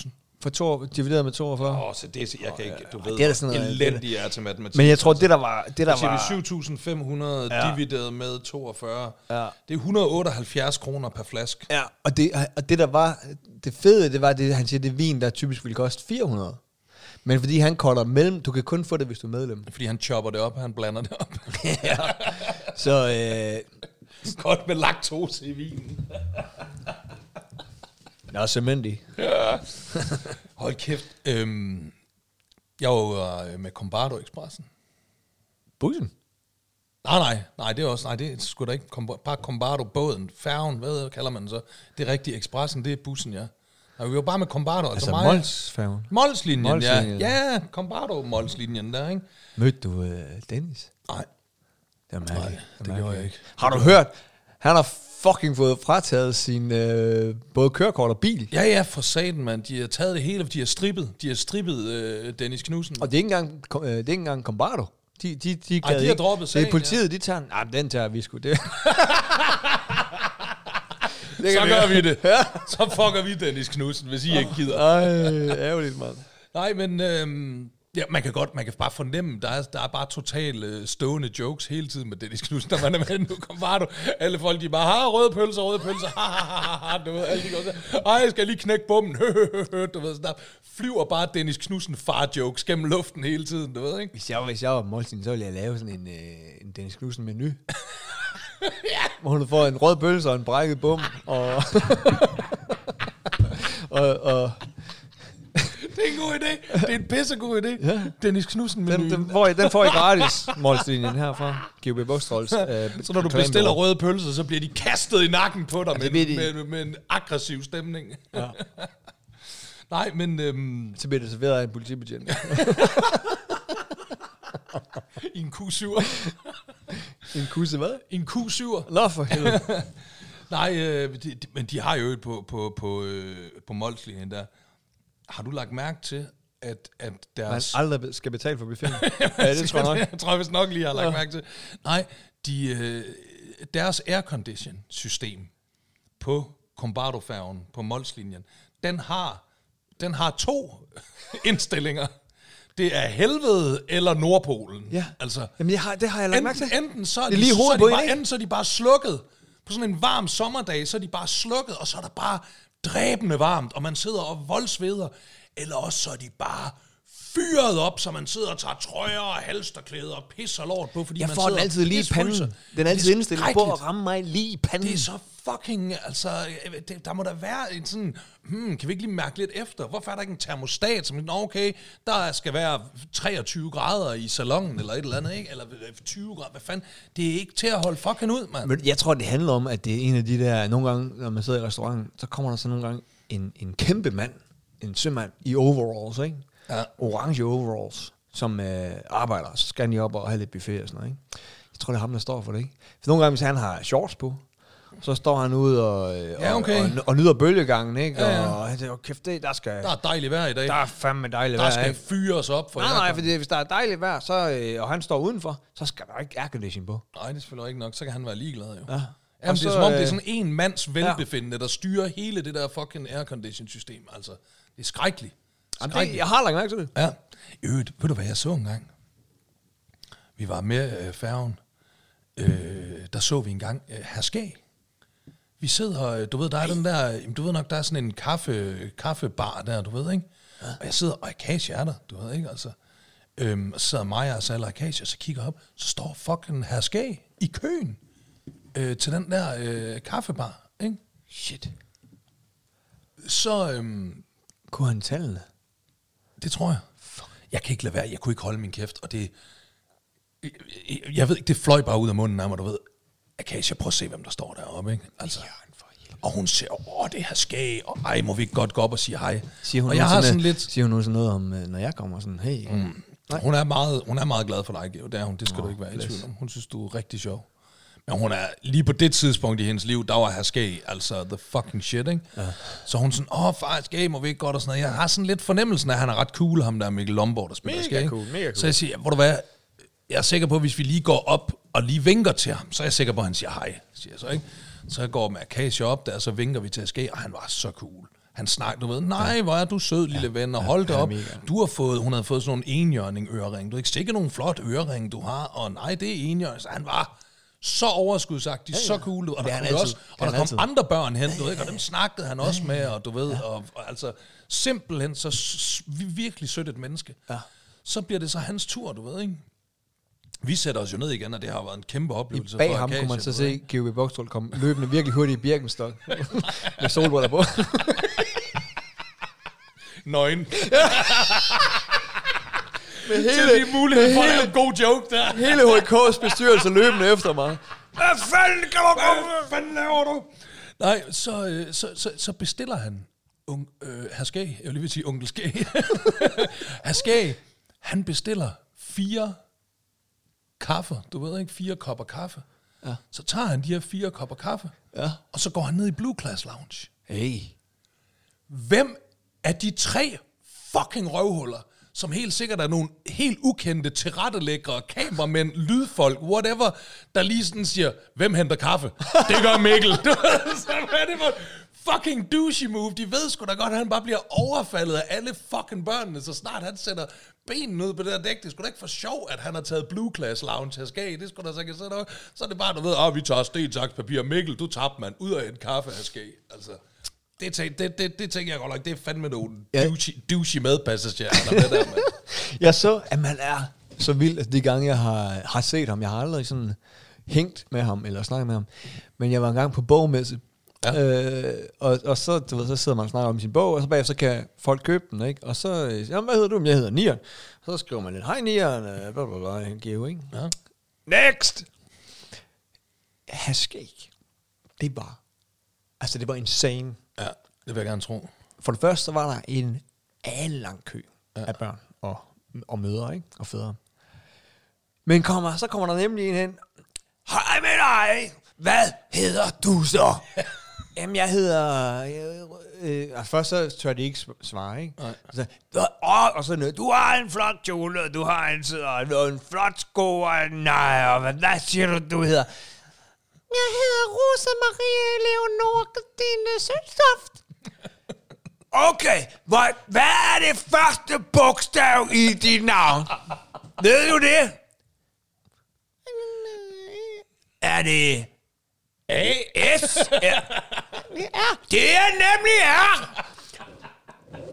7.500. For to, divideret med 42. Åh, oh, så det jeg kan ikke, du ved, det er da sådan noget- elendig er til matematik. Men jeg tror, det der var... Det der var vi 7.500 Ja. divideret med 42. Ja. Det er 178 kroner per flaske. Ja, og det, og det der var, det fede, det var, det, han siger, det er vin, der typisk ville koste 400. Men fordi han kolder mellem, du kan kun få det, hvis du er medlem. Fordi han chopper det op, han blander det op. ja. Så øh, Godt med laktose i vinen. Nå, cementi. Hold kæft. Øhm, jeg var øh, med Combardo Expressen. Bussen? Nej, nej, nej, det er også, nej, det er sgu da ikke, bare Combardo, båden, færgen, hvad kalder man så? Det er rigtigt, Expressen, det er bussen, ja. Og vi var bare med Combardo, altså, Altså Molsfærgen. Molslinjen, Molslinjen. ja. Ja, Combardo Molslinjen der, ikke? Mødte du øh, Dennis? Nej, Det er mærkeligt. nej, det mærkeligt. gjorde jeg ikke. Har du hørt? Han har fucking fået frataget sin øh, både kørekort og bil. Ja, ja, for satan, mand. De har taget det hele, de har strippet, de har strippet øh, Dennis Knudsen. Og det er ikke engang, øh, det er ikke engang Combardo. De, de, de, Ej, de har ikke. droppet Det sagen, er politiet, de tager den. Nej, den tager vi sgu. Det. det så kan gør vi det. Så fucker vi Dennis Knudsen, hvis I ikke gider. Ej, ærgerligt, mand. Nej, men øhm, ja, man kan godt, man kan bare fornemme, der er, der er bare totalt øh, stående jokes hele tiden med Dennis Knudsen, når man er med, nu kom bare du, alle folk, de bare, har røde pølser, røde pølser, ha, ha, ha, du ved, alle de går ej, jeg skal lige knække bomben, hø, hø, hø, hø, du ved, så der flyver bare Dennis Knudsen far-jokes gennem luften hele tiden, du ved, ikke? Hvis jeg, hvis jeg var Molsin, så ville jeg lave sådan en, øh, en Dennis Knudsen menu. ja. Hvor hun får en rød pølse og en brækket bum. Og, og, og Det er en god idé, det er en pissegod idé, Ja. Dennis Knudsen den, menuen. den, får I, den får I gratis, Molslinjen herfra. GUB Bogstrolls. Øh, Så når du bestiller røde pølser, så bliver de kastet i nakken på dig det med, de. med, med, med en aggressiv stemning. Ja. Nej, men øhm, Så bliver det serveret af en politibetjent. i en Q7. en kusse, hvad? I en Q7. Nå for helvede. Nej, øh, de, de, men de har jo et på, på, på, øh, på Molslinjen der. Har du lagt mærke til, at, at Man deres... aldrig skal betale for buffeten. ja, det tror jeg nok. jeg tror jeg nok lige, har lagt Ja. mærke til. Nej, de, øh, deres aircondition-system på Combardo-færgen, på Molslinjen, den har, den har to indstillinger. Det er helvede eller Nordpolen. Ja. Altså, Jamen, jeg har, det har jeg lagt mærke til. enten så er de, lige så er de bare, enten så er de bare slukket. På sådan en varm sommerdag, så er de bare slukket, og så er der bare dræbende varmt, og man sidder og voldsveder. Eller også så er de bare fyret op, så man sidder og tager trøjer og halsterklæder og pisser lort på, fordi Jeg man får den altid lige i panden. Den er altid indstillet på at ramme mig lige i panden. Det er så fucking, altså, øh, det, der må der være en sådan, hmm, kan vi ikke lige mærke lidt efter? Hvorfor er der ikke en termostat, som, Nå, okay, der skal være 23 grader i salongen, eller et eller andet, ikke? Eller øh, 20 grader, hvad fanden? Det er ikke til at holde fucking ud, mand. Men jeg tror, det handler om, at det er en af de der, nogle gange, når man sidder i restauranten, så kommer der så nogle gange en, en kæmpe mand, en sømand i overalls, ikke? Ja. Orange overalls, som øh, arbejder, så skal han lige op og have lidt buffet og sådan noget, ikke? Jeg tror, det er ham, der står for det, ikke? For nogle gange, hvis han har shorts på, Så står han ude og, øh, Ja, og, okay. og, og, nyder bølgegangen, ikke? Ja, ja. Og han tænker, kæft, det, der skal, Der er dejligt vejr i dag. der er fandme dejligt Der vejr, skal ikke? fyres op for Nej, nej, fordi hvis der er dejligt vejr, så, øh, og han står udenfor, så skal der ikke aircondition på. Nej, det er selvfølgelig ikke nok. Så kan han være ligeglad jo. Ja. Jamen, Og det er så, som om, det er øh, sådan en mands velbefindende, der styrer hele det der fucking aircondition-system. Altså, det er skrækkeligt. Jamen, det, jeg har lagt mærke til det. Ja. I øvrigt, ved du hvad jeg så engang? Vi var med øh, færgen. Øh, der så vi engang øh, Herskag. Vi sidder, øh, du ved, der er den der, du ved nok, der er sådan en kaffe, kaffebar der, du ved, ikke? Og jeg sidder, og Akasia er der, du ved ikke, altså. Øhm, og så sidder Maja og Sal og Akasia, så kigger op, så står fucking Herskag i køen øh, til den der øh, kaffebar, ikke? Shit. Så, øhm, Kunne han tallene? Det tror jeg. Jeg kan ikke lade være. Jeg kunne ikke holde min kæft, og det... Jeg, jeg ved ikke, det fløj bare ud af munden af mig, du ved. Akasia, prøv at se, hvem der står deroppe, ikke? Altså, og hun siger, åh, det her skæg, og ej, må vi ikke godt gå op og sige hej? Siger hun, og jeg har sådan lidt... Siger hun nu sådan noget om, øh, når jeg kommer sådan, hey, mm. Hun er, meget, hun er meget glad for dig, Geo. Det er hun. Det skal oh, du ikke være i tvivl om. Hun synes, du er rigtig sjov. Men hun er lige på det tidspunkt i hendes liv, der var her skæg, altså the fucking shit, ikke? Ja. Så hun sådan, åh far, skæg, må vi ikke godt og sådan noget. Jeg har sådan lidt fornemmelsen af, at han er ret cool, ham der Mikkel Lombard, der spiller Mega skæg. cool, mega cool. Så jeg siger, hvor du hvad, jeg er sikker på, at hvis vi lige går op og lige vinker til ham, så er jeg sikker på, at han siger hej, siger jeg så, ikke? Så jeg går med Akasia op der, så vinker vi til skæg, og han var så cool. Han snakker, du ved, nej, hvor er du sød, lille ja. ven, og hold er op. mega. Du har fået, hun havde fået sådan nogle enhjørning ørering. Du har ikke sikkert nogen flot ørering, du har, og nej, det er enhjørning. Så han var så overskudsagtig, ja, ja. så cool. ud. Og der, er kom også, og der kom andre børn hen, du ved, ikke, og dem snakkede han også med, og du ved, og, og altså simpelthen så virkelig sødt et menneske. Ja. Så bliver det så hans tur, du ved, ikke? Vi sætter os jo ned igen, og det har været en kæmpe oplevelse Bag for ham kunne man Akasia, så se GOB Boxtrol komme løbende virkelig hurtigt i Birkenstock. med solbriller på. Nøgen. med Til det er mulighed for at lave en god joke der. hele HK's bestyrelse løbende efter mig. Hvad fanden kan du komme? Hvad fanden laver du? Nej, så, øh, så, så, så bestiller han un, øh, herr Skæg, jeg vil lige vil sige onkel Skæg. herr Skæg, han bestiller fire kaffe, du ved ikke, fire kopper kaffe. Ja. Så tager han de her fire kopper kaffe, Ja. og så går han ned i Blue Class Lounge. Hey. Hvem af de tre fucking røvhuller, som helt sikkert er nogle helt ukendte tilrettelæggere, kameramænd, lydfolk, whatever, der lige sådan siger, hvem henter kaffe? Det gør Mikkel. Så hvad er det for fucking douchey move? De ved sgu da godt, at han bare bliver overfaldet af alle fucking børnene, så snart han sætter benene ud på det der dæk. Det er sgu da ikke for sjov, at han har taget Blue Class Lounge her skag. Det skulle da så ikke så, så er det bare, du ved, ah, vi tager sten, saks, papir. Mikkel, du tabte, mand. Ud af en kaffe her skag. Altså, det, tænk, det, det, det tænker jeg godt nok, det er fandme nogle Ja. douchey, douchey medpassagerer, der er der, mand. Jeg så, at man er så vild, altså de gange, jeg har, har set ham. Jeg har aldrig sådan hængt med ham, eller snakket med ham. Men jeg var engang på bogmesse. Ja. Øh, og, og så, du ved, så sidder man og snakker om sin bog, og så bagefter så kan folk købe den, ikke? Og så, jamen, hvad hedder du? Jeg hedder Nian. Så skriver man lidt, hej Nian, øh, bla bla bla, ikke? Ja. Next! Haskæg. Det var, altså det var insane. Ja, det vil jeg gerne tro. For det første, så var der en lang kø ja. af børn og, og mødre, ikke? Og fædre. Men kommer, så kommer der nemlig en hen. Hej med dig! Hvad hedder du så? Jamen, jeg hedder... Øh, øh, først så tør de ikke sv- svare, ikke? Nej. Så, "Nå, åh, og så noget, du har en flot kjole, og du har en, og en flot sko, og nej, og hvad, hvad siger du, du hedder? Jeg hedder Rosa Maria Leonor Gardine Søltoft. Okay, hvad, hvad er det første bogstav i dit navn? Ved du det? Er det A, S? Ja. Det er nemlig R.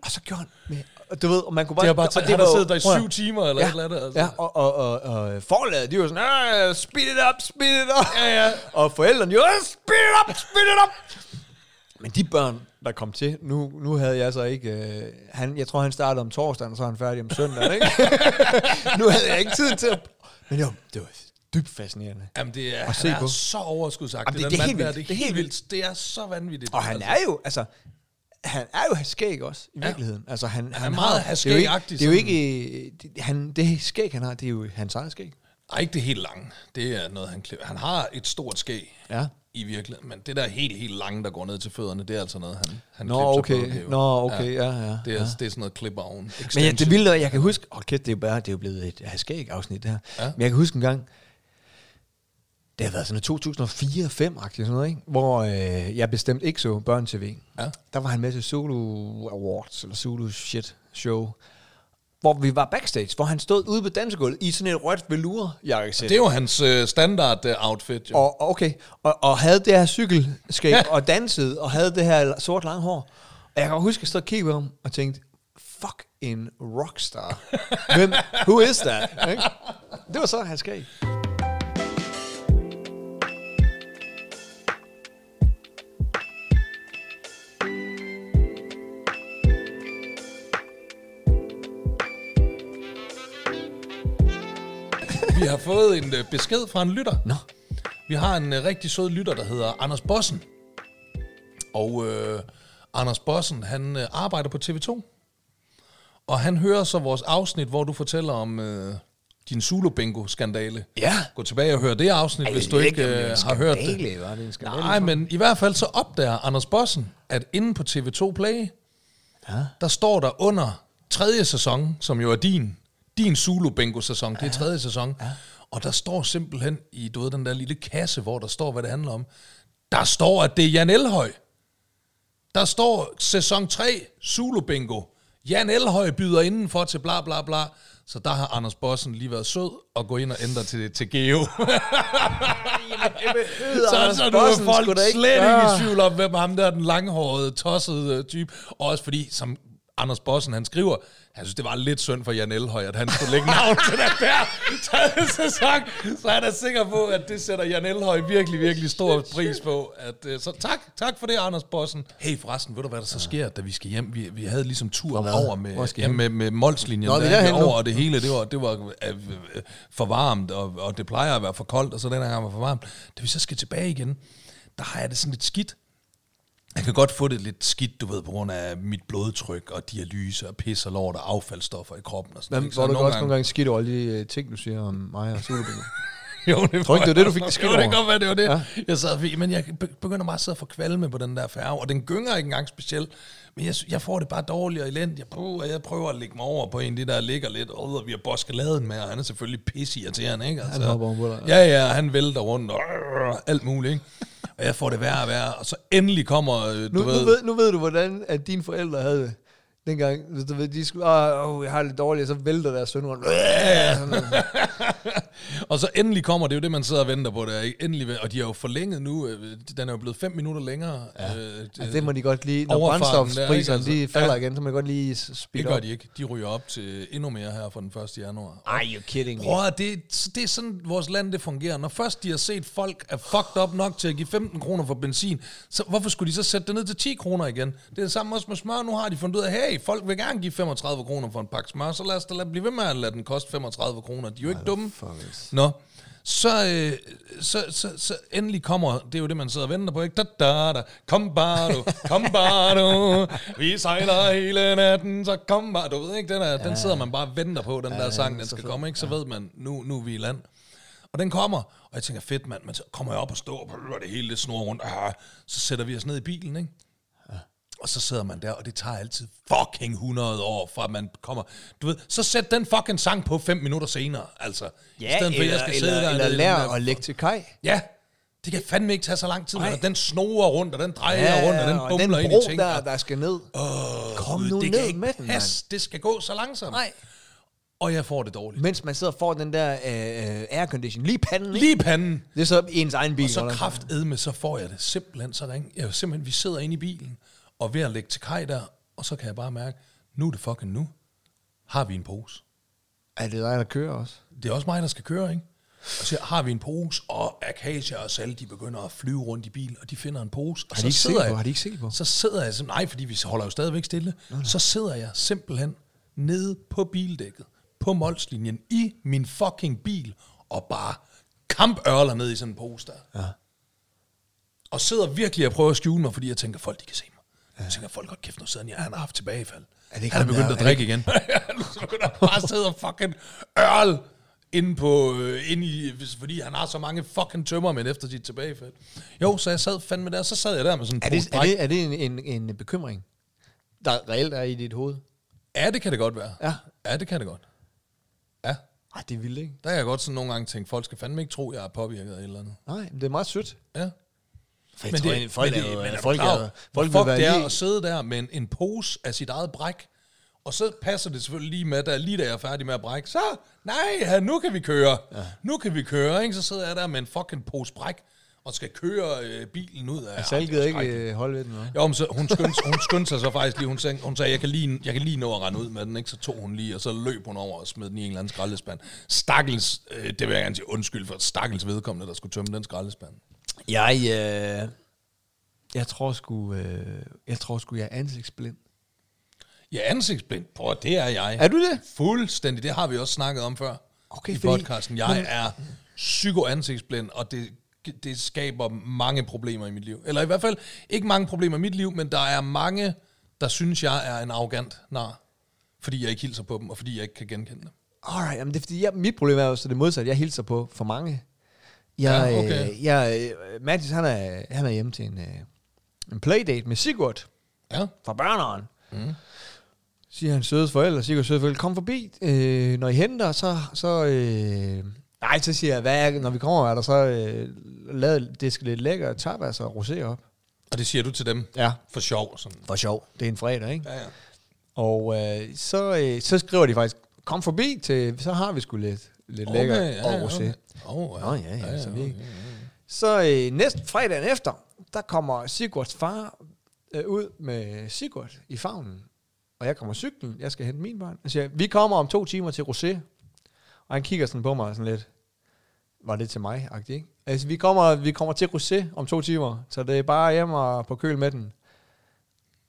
Og så gjorde han med, og du ved, og man kunne bare... Det har bare og han har var jo- siddet der i syv timer, eller ja, et eller andet. Altså. Ja, og, og, og, og forladet, de var sådan, "Ah, speed it up, speed it up. Ja, ja. Og forældrene, jo, speed it up, speed it up. Men de børn, der kom til, nu, nu havde jeg så ikke... Øh, han, jeg tror, han startede om torsdagen, og så er han færdig om søndagen, ikke? nu havde jeg ikke tid til at... Men det var, det var dybt fascinerende. Jamen, det er, At han se er på. så overskudsagtig. Jamen, det- den det er helt vildt. Det er helt vildt. Det er så vanvittigt. Og han er jo, altså... Han er jo skæg også, i virkeligheden. Altså, han, han, er meget har, det er jo ikke, det er jo ikke det, han, det skæg, han har, det er jo hans eget skæg. Nej, ikke det helt lange. Det er noget, han klipper. Han har et stort skæg Ja. i virkeligheden. Men det der helt, helt lange, der går ned til fødderne, det er altså noget, han, han Nå, på, okay. er jo- Nå, okay, ja, ja, Det er, ja. det er sådan noget clip on. Men ja, det vilde, jeg kan huske, åh kæft, det er jo bare, det er jo blevet et skæg afsnit det her. Ja. Men jeg kan huske en gang, det har været sådan noget 2004-5-agtigt sådan noget, ikke? hvor øh, jeg bestemt ikke så børn-tv. Ja. Der var han med til Zulu Awards, eller Zulu Shit Show, hvor vi var backstage, hvor han stod ude på dansegulvet i sådan et rødt velour jakkesæt. Det jo hans øh, standard øh, outfit, jo. Og, okay, og, og havde det her cykelskæg, og dansede, og havde det her sort lange hår. Og jeg kan huske, at jeg stod og kiggede på ham, og tænkte, fuck en rockstar. Hvem, who is that? Ikke? Det var så hans skæg. Har fået en øh, besked fra en lytter. Nå. Vi har en øh, rigtig sød lytter, der hedder Anders Bossen. Og øh, Anders Bossen, han øh, arbejder på TV2. Og han hører så vores afsnit, hvor du fortæller om øh, din Zulu-bingo-skandale. Ja. Gå tilbage og hør det afsnit, Ej, hvis du ikke øh, har hørt det. skandale, var det en skandale? Nej, men i hvert fald så opdager Anders Bossen, at inde på TV2 Play, Ja. der står der under tredje sæson, som jo er din, din Zulu Bingo sæson, det er tredje sæson, ja. og der står simpelthen i, du ved, den der lille kasse, hvor der står, hvad det handler om, der står, at det er Jan Elhøj. Der står sæson 3, Zulu Bingo. Jan Elhøj byder indenfor til bla bla bla. Så der har Anders Bossen lige været sød og gå ind og ændre til, til Geo. så, så nu er folk slet ikke i tvivl om, hvem ham der er den langhårede, tossede øh, type. Og også fordi, som Anders Bossen, han skriver, han synes, det var lidt synd for Jan Elhøj, at han skulle lægge navn til den der tredje sæson. Så han er sikker på, at det sætter Jan Elhøj virkelig, virkelig stor pris på. At, øh, så tak, tak for det, Anders Bossen. Hey, forresten, ved du, hvad der så sker, da vi skal hjem? Vi, vi havde ligesom tur hvad? over med, ja, med, med Molslinjen. Nå, er der, over, og det hele, det var, det var øh, øh, for varmt, og, og det plejer at være for koldt, og så den her gang var for varmt. Da vi så skal tilbage igen, der har jeg det sådan lidt skidt. Jeg kan godt få det lidt skidt, du ved, på grund af mit blodtryk og dialyse og pis og lort og affaldsstoffer i kroppen og sådan Men noget. Så hvor du nogle også nogle gange skidt over alle de øh, ting, du siger om mig og Zulubingo. Jo, det Tror ikke, det var det, du fik det skidt Jo, det kan over? godt være, det var det. Ja. Jeg sad, men jeg be- begynder bare at sidde og få kvalme på den der færge, og den gynger ikke engang specielt. Men jeg, jeg får det bare dårligt og elendigt. Jeg prøver, jeg prøver at lægge mig over på en af de der ligger lidt, og vi har boskeladen med, og han er selvfølgelig pisse irriterende, ikke? Altså, Han hopper ovenpå dig. Ja, ja, han vælter rundt og alt muligt, ikke? Og jeg får det værre og værre, og så endelig kommer, øh, du Nu, ved... nu, ved, nu ved du, hvordan at dine forældre havde det. Dengang, hvis du ved, de skulle, åh, oh, jeg har det lidt dårligt, og så vælter deres søn rundt. Og så endelig kommer, det er jo det, man sidder og venter på der, ikke? Endelig, og de har jo forlænget nu, øh, den er jo blevet fem minutter længere. Ja. Øh, Altså, det må de godt lige, når brændstofspriserne Altså, de falder ja. igen, så må de godt lige Det speede gør op. de ikke. De ryger op til endnu mere her fra den 1. januar. Ej, you're kidding me. Prøv at det, det er sådan, vores land det fungerer. Når først de har set, folk er fucked up nok til at give 15 kroner for benzin, så hvorfor skulle de så sætte det ned til 10 kroner igen? Det er det samme også med smør. Nu har de fundet ud af, hey, folk vil gerne give 35 kroner for en pakke smør, så lad os da blive ved med at lade den koste 35 kroner. De er jo ikke dumme. Nå, så, øh, så, så, så endelig kommer, det er jo det, man sidder og venter på, ikke? Da, da, da. Kom bare du, kom bare du, vi sejler hele natten, så kom bare, du ved ikke, den, er, den sidder man bare og venter på, den der sang, den skal komme, ikke? Så ved man, nu, nu er vi i land. Og den kommer, og jeg tænker, fedt mand, men så kommer jeg op og står, og det hele det snor rundt, ah, så sætter vi os ned i bilen, ikke? Og så sidder man der, og det tager altid fucking 100 år, fra man kommer... Du ved, så sæt den fucking sang på fem minutter senere, altså. Ja, eller, eller, eller nede i den lær der- at lægge til kaj. Ja, det kan fandme ikke tage så lang tid, og den snorer rundt, og den drejer rundt, og den og bumler den ind bro i ting. der, og- der skal ned. Åh, Kom nu det ned kan ikke med den, passe. Det skal gå så langsomt. Nej. Og jeg får det dårligt. Mens man sidder og får den der øh, aircondition lige i panden, ikke? Lige i panden. Det er så i ens egen bil. Og så eller? kraftedme, så får jeg det simpelthen så ring. Jeg, simpelthen, vi sidder inde i bilen, og ved at lægge til kaj der, og så kan jeg bare mærke, nu er det fucking nu. Har vi en pose? Er det dig, der kører også? Det er også mig, der skal køre, ikke? Og så har vi en pose, og Akasia og Sal, de begynder at flyve rundt i bilen, og de finder en pose. Og Har de så sidder set på? jeg- Har de ikke set på? Så sidder jeg, nej, fordi vi holder jo stadigvæk stille. Så sidder jeg simpelthen nede på bildækket, på Molslinjen, i min fucking bil, og bare kampørler ned i sådan en pose der. Ja. Og sidder virkelig og prøver at skjule mig, fordi jeg tænker, folk de kan se mig. Jeg tænker, folk godt kæft, nu han, ja, han har haft tilbagefald. Er det ikke han er begyndt der- at drikke igen. nu så begynder han bare at sidde og fucking ørl inde på, øh, inde i, fordi han har så mange fucking tømmermænd efter sit tilbagefald. Jo, så jeg sad fandme der, så sad jeg der med sådan en Er det, er det, er det en, en, en bekymring, der reelt er i dit hoved? Ja, det kan det godt være. Ja. Ja, det kan det godt. Ja, Ej, det er vildt, ikke? der kan jeg godt sådan nogle gange tænke, folk skal fandme ikke tro, jeg er påvirket af et eller andet. Nej, det er meget sødt. Ja. For Men det, folk men er det, men er folk klar er- folk fuck være det er lige- at sidde der med en, en pose af sit eget bræk, og så passer det selvfølgelig lige med, da, lige da jeg er færdig med at brække, så, nej, nu kan vi køre. Ja. Nu kan vi køre, ikke? Så sidder jeg der med en fucking pose bræk, og skal køre øh, bilen ud af... Er ikke skrækkeligt. øh, holde ved den, hva'? Jo, men så, hun, skyndte, hun skyndte sig så faktisk lige, hun sagde, hun sagde jeg, kan lige, jeg kan lige nå at rende ud med den, ikke? så tog hun lige, og så løb hun over og smed den i en eller anden skraldespand. Stakkels, øh, det vil jeg gerne sige undskyld for, stakkels vedkommende, der skulle tømme den skraldespand. Jeg, øh, jeg tror sgu, øh, jeg tror sgu, jeg er ansigtsblind. Ja, ansigtsblind, prøv at- det er jeg. Er du det? Fuldstændig, det har vi også snakket om før Okay, i fordi- podcasten. Jeg men- er psykoansigtsblind, og det, det skaber mange problemer i mit liv. Eller i hvert fald ikke mange problemer i mit liv, men der er mange, der synes, jeg er en arrogant nar, fordi jeg ikke hilser på dem, og fordi jeg ikke kan genkende dem. Alright, jamen det er fordi, jeg, mit problem er jo så det modsatte. Jeg hilser på for mange. Jeg, Ja, okay. øh, jeg, øh, Mathis, han er, han er hjemme til en, øh, en playdate med Sigurd Ja, fra børneren. Mm. Siger han sødes forældre, Sigurd søde forældre, kom forbi, øh, når I henter, så, så øh, nej, så siger jeg, hvad er, når vi kommer, er der så øh, lavet, det skal lidt lækker tapas og rosé op. og det siger du til dem Ja. for sjov. Sådan. For sjov. Det er en fredag, ikke? Ja, ja. Og øh, så, øh, så skriver de faktisk, kom forbi til, så har vi sgu lidt, lidt okay, lækker ja, og ja, rosé. okay. Oh, Nå, ja, ja, så vi- okay. Så øh, næste fredagen efter, der kommer Sigurds far øh, ud med Sigurd i favnen. Og jeg kommer cyklen, jeg skal hente min børn. Jeg siger, vi kommer om to timer til Rosé. Og han kigger sådan på mig sådan lidt, var det til mig, ikke? Altså, vi kommer, vi kommer til Rosé om to timer, så det er bare hjem og på køl med den.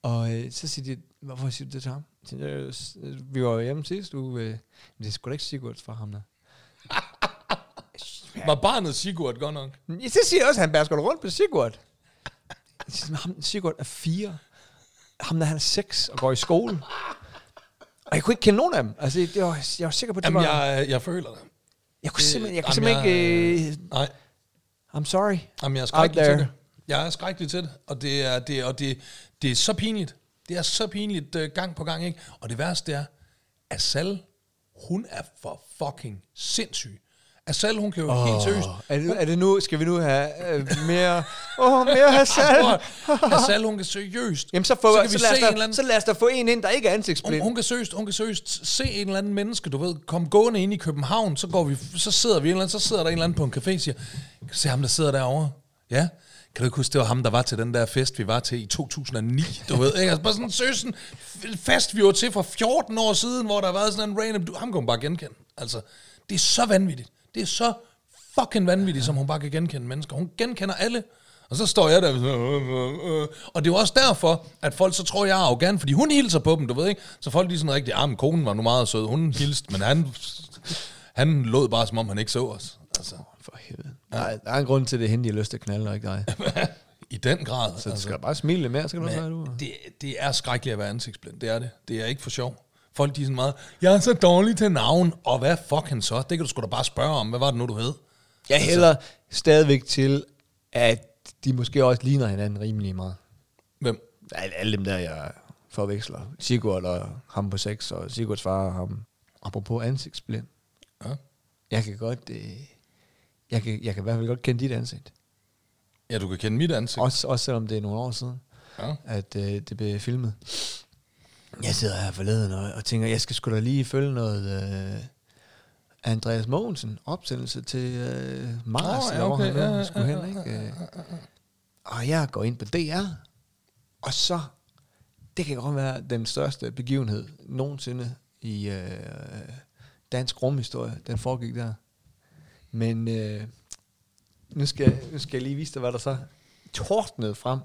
Og øh, så siger de, hvorfor siger du det til ham? "Øh, øh, vi var hjemme sidst uge. Øh, det er sgu da ikke Sigurd fra ham der. Var barnet Sigurd godt nok? Så siger jeg også, at han bærer sgu da rundt på Sigurd. Jeg siger, "Men Ham, Sigurd er fire. Ham der, han er seks og går i skole. Og jeg kunne ikke kende nogen af dem. Altså, det var, jeg var sikker på, at det Jamen, var... jeg, jeg føler det. jeg kunne simpelthen, jeg kunne Jamen, simpelthen ikke... Øh, Nej, I'm sorry. Jamen, jeg er skrækkelig til det. Jeg er skrækkelig til det, og det er, det, og det, det er så pinligt. Det er så pinligt uh, gang på gang, ikke? Og det værste er, at Sal, hun er for fucking sindssyg. Asal, hun kan jo oh. helt seriøst... Er det, er det nu, skal vi nu have øh, mere... Åh, oh, mere Hassan. Asal, hun kan seriøst... Jamen, så, få, så så, kan vi så, lad se da, en eller anden... så lad os da få en ind, der ikke er Hun, ansigtsblind. hun, kan seriøst, hun kan seriøst se en eller anden menneske, du ved, komme gående ind i København, så, går vi, så sidder vi en eller anden, så sidder der en eller anden på en café og siger, kan se ham, der sidder derovre? Ja. Kan du ikke huske, det var ham, der var til den der fest, vi var til i 2009, du ved, ikke? Altså bare sådan seriøst sådan fest, vi var til for 14 år siden, hvor der været sådan en random, du, ham kan hun bare genkende. Altså, det er så vanvittigt. Det er så fucking vanvittigt, som hun bare kan genkende mennesker. Hun genkender alle. Og så står jeg der, øh, øh, øh. og det er jo også derfor, at folk så tror, jeg er arrogant, fordi hun hilser på dem, du ved ikke? Så folk er sådan rigtig, ah, men konen var nu meget sød, hun hilste, men han, han lod bare, som om han ikke så os. Altså, For helvede. Der, er, der er en grund til, at det er hende, de har lyst til at knalde, og ikke dig. i den grad. Så du skal bare smile mere, så kan du også Men du. det, det er skrækkeligt at være ansigtsblind, det er det. Det er ikke for sjov. Folk de er sådan meget, jeg er så dårlig til navn, og hvad fucking så? Det kan du sgu da bare spørge om, hvad var det nu, du hed? Jeg hælder stadigvæk til, at de måske også ligner hinanden rimelig meget. Hvem? Alle, alle dem der, jeg forveksler. Sigurd og ham på sex, og Sigurds far og ham. Apropos ansigtsblind. Ja. Jeg kan godt... Øh, jeg, kan, jeg kan i hvert fald godt kende dit ansigt. ja, du kan kende mit ansigt. Også, også selvom det er nogle år siden, Ja. at øh, det blev filmet. Jeg sidder her forleden og, og tænker, jeg skal sgu da lige følge noget... Øh, Andreas Mogensen, opsendelse til øh, Mars, oh, ja, eller hvor okay, han ja, ja, skulle hen, ikke? Øh, Og jeg går ind på DR, og så, det kan godt være den største begivenhed nogensinde i øh, dansk rumhistorie, den foregik der. Men øh, nu, skal, nu skal jeg lige vise dig, hvad der så tordnede frem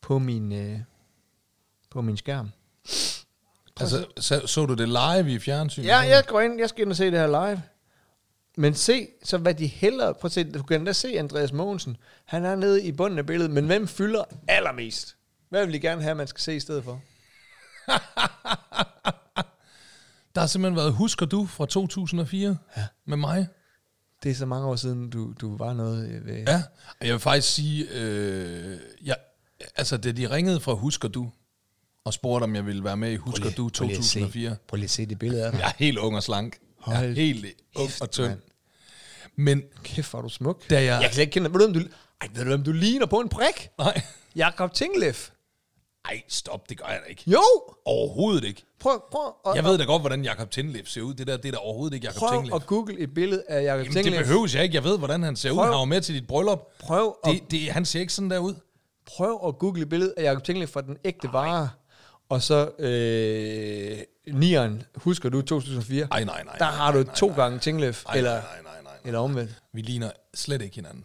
på min, øh, på min skærm. Altså, så, så du det live i fjernsynet? Ja, jeg går ind, jeg skal ind og se det her live. Men se, så hvad de hellere, prøv at se, du kan da se Andreas Mogensen, han er nede i bunden af billedet, men hvem fylder allermest? Hvad vil de gerne have, man skal se i stedet for? Der har simpelthen været Husker du fra 2004 Ja. med mig. Det er så mange år siden, du, du var noget øh, ved... Ja, og jeg vil faktisk sige, øh, jeg, altså da de ringede fra Husker du, og spurgte, om jeg ville være med i Husker du Prøv lige se- 2004. Prøv lige at se det billede af dig. Jeg er helt ung og slank. Jeg er Hold helt ung og tynd. Men Kæft, hvor er du smuk. da jeg... Jeg kan slet ikke kende. Ved du, om du, ej, ved du, om du ligner på en prik? Nej, Jakob Tinglef. ej, stop, det gør jeg da ikke. Jo! Overhovedet ikke. Prøv, prøv, at, Jeg ved da godt, hvordan Jakob Tindlef ser ud. Det der, det er da overhovedet ikke Jakob prøv Tindlef. at google et billede af Jakob Jamen, det Tinglef. behøves jeg ikke. Jeg ved, hvordan han ser ud. Prøv- Han var med til dit bryllup. Prøv at, Det, det, han ser ikke sådan der ud. prøv at google et billede af Jakob Tinglef fra den ægte vare. Og så øh, nieren, husker du 2004? Ej, nej, nej. Der nej, har du nej, nej, to nej. gange Tinglef, eller, nej, nej, nej, nej. eller omvendt. Vi ligner slet ikke hinanden.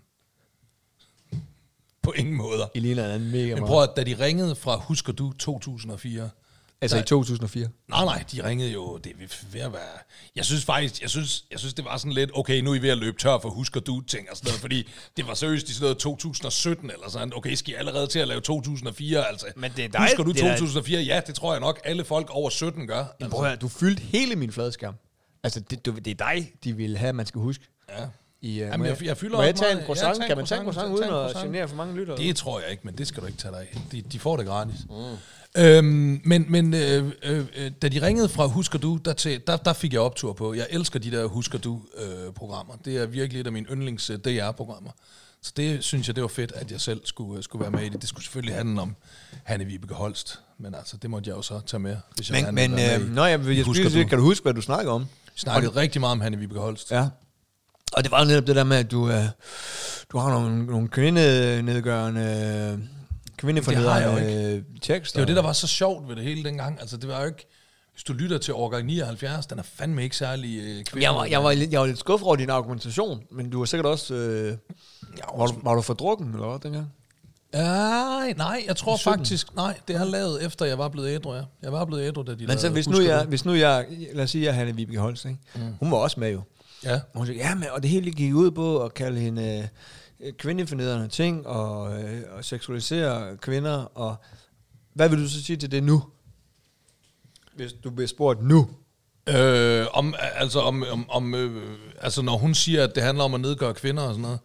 På ingen måder. I ligner hinanden mega Men meget. prøv at, da de ringede fra Husker du 2004, altså der- i 2004. Nej, nej, de ringede jo, det er ved at være... Jeg synes faktisk, jeg synes, jeg synes det var sådan lidt, okay, nu er I ved at løbe tør for husker du ting og sådan noget, fordi det var seriøst i sådan noget 2017 eller sådan, okay, skal I allerede til at lave 2004, altså. Men det er dig- Husker du det er- 2004? Ja, det tror jeg nok, alle folk over 17 gør. Men Altså, prøv at, høre, du fyldte hele min fladskærm. Altså, det, du, det er dig, de vil have, man skal huske. ja. I, uh, Jamen, jeg- jeg fylder må jeg tage en croissant? ja, kan man tage en croissant, uden at genere for mange lyttere? Det tror jeg ikke, men det skal du ikke tage dig af. De, de får det gratis. Mm. Øhm, men men øh, øh, øh, da de ringede fra Husker Du, der, til, der, der fik jeg optur på. Jeg elsker de der Husker Du-programmer. det er virkelig et af mine yndlings øh, DR-programmer. Så det synes jeg, det var fedt, at jeg selv skulle, øh, skulle være med i det. Det skulle selvfølgelig handle om Hanne Vibeke Holst. Men altså, det måtte jeg jo så tage med, hvis jeg Men, gerne men øh, i når jeg, jeg Husker Du. kan du huske, hvad du snakker om? Vi snakkede rigtig meget om Hanne Vibeke Holst. Ja. Og det var netop det der med, at du, øh, du har nogle, nogle kvindenedgørende, kvindefornedrende øh, tekster. Det var det, der var så sjovt ved det hele dengang. Altså, det var jo ikke... Hvis du lytter til årgang 79, den er fandme ikke særlig øh, kvinde. jeg var, jeg, var, lidt- jeg var lidt skuffet over din argumentation, men du var sikkert også... Øh, var, du, var du for drukken, eller hvad, dengang? Nej, nej, jeg tror 17. faktisk, nej, det har lavet efter jeg var blevet ædru, ja. Jeg var blevet ædru, da de Men så hvis nu, jeg, Du? hvis nu jeg, lad os sige, at Hanne Vibeke Holst, ikke? Mm. hun var også med jo. Ja, Og hun sagde, ja, men, og det hele gik ud på at kalde hende øh, Øh, kvindefornedrende ting, og, øh, og seksualisere kvinder, og hvad vil du så sige til det nu? Hvis du bliver spurgt nu. Øh, om, altså, om, om, om, øh, altså, når hun siger, at det handler om at nedgøre kvinder og sådan noget,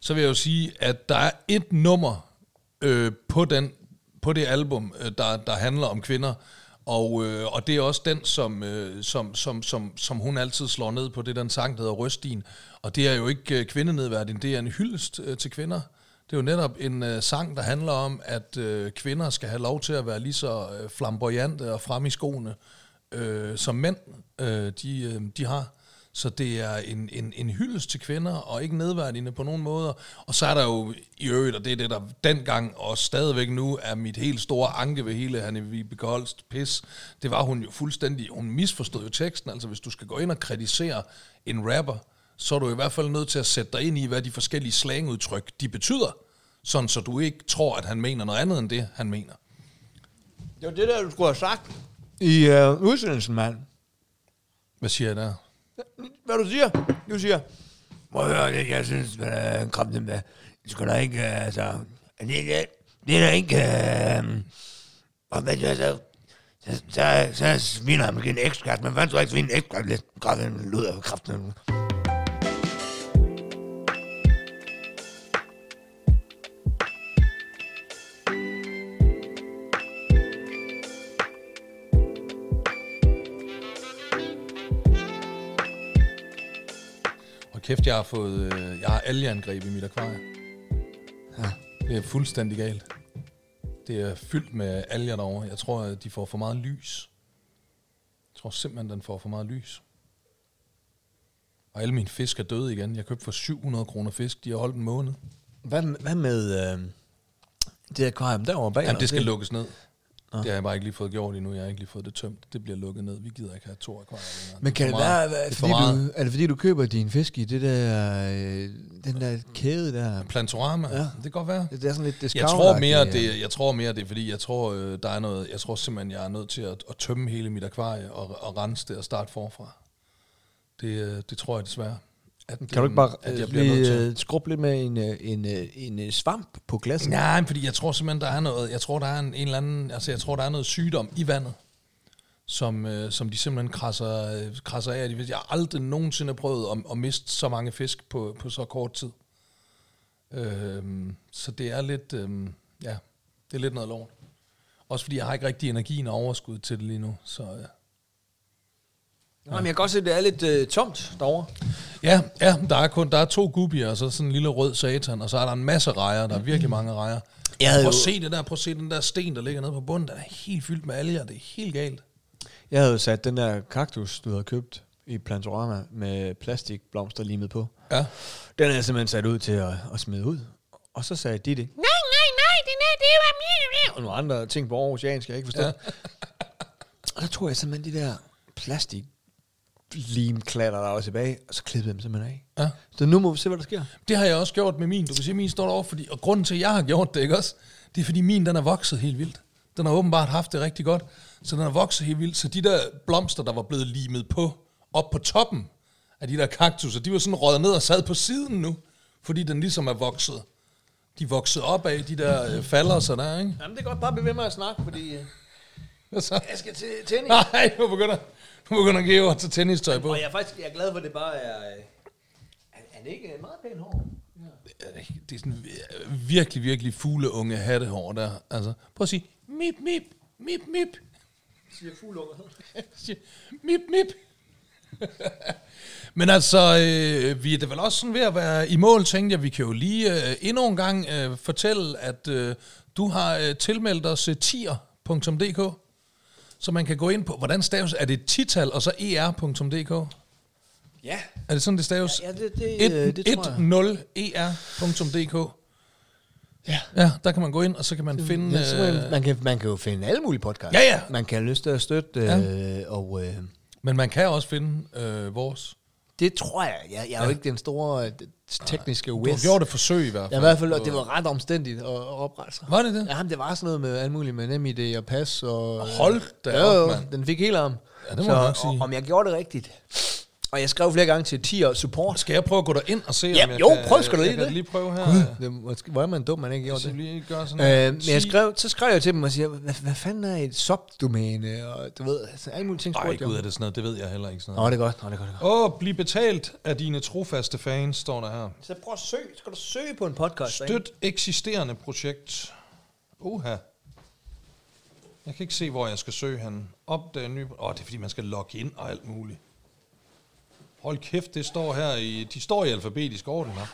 så vil jeg jo sige, at der er et nummer øh, på, den, på det album, øh, der, der handler om kvinder, og, øh, og det er også den, som, øh, som, som, som, som hun altid slår ned på, det er den sang, der hedder Røstin. Og det er jo ikke øh, kvindenedværdigt, det er en hyldest øh, til kvinder. Det er jo netop en øh, sang, der handler om, at øh, kvinder skal have lov til at være lige så øh, flamboyante og frem i skoene, øh, som mænd øh, de, øh, de har. Så det er en, en, en hyldest til kvinder, og ikke nedværdigende på nogen måder. Og så er der jo i øvrigt, og det er det, der dengang og stadigvæk nu er mit helt store anke ved hele Hanne Vibeke Holst pis, det var hun jo fuldstændig, hun misforstod jo teksten. Altså hvis du skal gå ind og kritisere en rapper, så er du i hvert fald nødt til at sætte dig ind i, hvad de forskellige slangudtryk, de betyder. Sådan så du ikke tror, at han mener noget andet end det, han mener. Det var det der, du skulle have sagt i øh, udsendelsen, mand. Hvad siger jeg der? Hvad du siger? Du siger, må jeg høre det, jeg synes, man er en kram dem med, det skulle da ikke, øh, altså, det, det, det er da ikke, øh, og hvad jeg så, så, så, så sviner han måske en ekskast, men hvad tror jeg ikke sviner en ekskast lidt, krabben lyd af kraften. Kæft, jeg har fået, øh, jeg har algeangreb i mit akvarie. Ja. Det er fuldstændig galt. Det er fyldt med alger derovre. Jeg tror, at de får for meget lys. Jeg tror simpelthen, den får for meget lys. Og alle mine fisk er døde igen. Jeg købte for 700 kroner fisk. De har holdt en måned. Hvad, hvad med øh, det akvarium derovre bag? Jamen, det skal lukkes ned. Det har jeg bare ikke lige fået gjort endnu. Jeg har ikke lige fået det tømt. Det bliver lukket ned. Vi gider ikke have to akvarier længere. Men kan det meget. være, Det er for fordi meget. du, er det fordi, du køber dine fisk i det der, øh, den der kæde der? Plantorama? Ja. Det kan godt være. Det er sådan lidt Jeg discount tror mere, det, jeg tror mere, det er fordi, jeg tror, øh, der er noget, jeg tror simpelthen, jeg er nødt til at, at tømme hele mit akvarie og, og rense det og starte forfra. Det, øh, det tror jeg desværre. At, Kan du ikke bare at jeg øh, bliver nødt lige til? øh, skrubbe lidt med en, øh, en, øh, en, øh, svamp på glasset? Nej, fordi jeg tror simpelthen, der er noget, jeg tror, der er en, en eller anden, altså jeg tror, der er noget sygdom i vandet, som, øh, som de simpelthen krasser, øh, krasser af. Jeg har aldrig nogensinde prøvet at, at miste så mange fisk på, på så kort tid. Øhm, så det er lidt, øhm, ja, det er lidt noget lort. Også fordi jeg har ikke rigtig energien og overskud til det lige nu. Så, øh. Ja. Jamen, jeg kan godt se, at det er lidt øh, tomt derovre. Ja, ja, der er kun der er to gubier, og så sådan en lille rød satan, og så er der en masse rejer. Der er virkelig mange rejer. Jeg havde Prøv at jo- se det der, prøv at se den der sten, der ligger nede på bunden. Den er helt fyldt med alger, det er helt galt. Jeg havde jo sat den der kaktus, du havde købt i Plantorama med plastikblomster limet på. Ja. Den er jeg simpelthen sat ud til at, at smide ud. Og så sagde de det. Nej, nej, nej, det er det var mere. Og nogle andre ting på aarhusiansk, jeg ikke forstår. Ja. og så tog jeg simpelthen de der plastik limklatter, der var tilbage, og så klippede jeg dem simpelthen af. Ja. Så nu må vi se, hvad der sker. Det har jeg også gjort med min. Du kan se, min står derovre, fordi, og grunden til, at jeg har gjort det, ikke også? Det er, fordi min, den er vokset helt vildt. Den har åbenbart haft det rigtig godt. Så den er vokset helt vildt. Så de der blomster, der var blevet limet på, op på toppen af de der kaktuser, de var sådan røget ned og sad på siden nu, fordi den ligesom er vokset. De voksede op af de der øh, falder, så der, ikke? Jamen, det er godt bare blive ved med at snakke, fordi øh, Hvad så? jeg skal til tennis. Nej, nu begynder, begynder at tage tennistøj på. Og jeg er faktisk jeg er glad for, at det bare er... Øh, er, er det ikke meget pænt hår? Det er sådan virkelig, virkelig fugleunge hattehår der. Altså, prøv at sige, mip, mip, mip, mip. Siger fuglunger. Siger, mip, mip. Men altså, øh, vi er da vel også sådan ved at være i mål, tænkte jeg. Vi kan jo lige øh, endnu en gang øh, fortælle, at øh, du har øh, tilmeldt os øh, tier.dk, så man kan gå ind på, hvordan staves, er det tital og så er.dk? Ja. Er det sådan, det staves? Ja, det, det, øh, det tror jeg. 10er.dk. Ja. Ja, der kan man gå ind, og så kan man finde... Ja, man, øh, man, kan, man kan jo finde alle mulige podcasts. Ja, ja. Man kan have lyst til at støtte, øh, og øh, Men man kan også finde øh, vores. det tror jeg. Jeg, jeg er jo ikke den store tekniske Du har whiz. gjort et forsøg i hvert fald. Ja, i hvert fald, og det var ret omstændigt at, at oprette sig. Var det det? Ja, det var sådan noget med alt muligt med NemID og pas. Og, Hold da jo, op, mand. den fik helt om. Ja, det må så, jeg nok sige. Om jeg gjorde det rigtigt. Og jeg skrev flere gange til 10 og support. Skal jeg prøve at gå derind og se, Ja, om jeg jo, kan... prøv da lige jeg kan det. lige prøve her. Gud, det, måske, hvor er man dum, man ikke gjorde det. lige gøre sådan Øh, men jeg skrev, så skrev jeg til dem og siger, hvad, hvad fanden er et subdomæne? Og du ved, altså, alle mulige ting Ej, spurgte gud, er det sådan noget? Det ved jeg heller ikke sådan Nå, noget. det er godt. Nå, det er godt. Det er godt. Åh, oh, bliv betalt af dine trofaste fans, står der her. Så prøv at søge. Skal du søge på en podcast? Støt eksisterende projekt. Uha. Jeg kan ikke se, hvor jeg skal søge han. Opdage nye... Åh, oh, det er fordi, man skal logge ind og alt muligt. Hold kæft, det står her i... De står i alfabetisk orden her.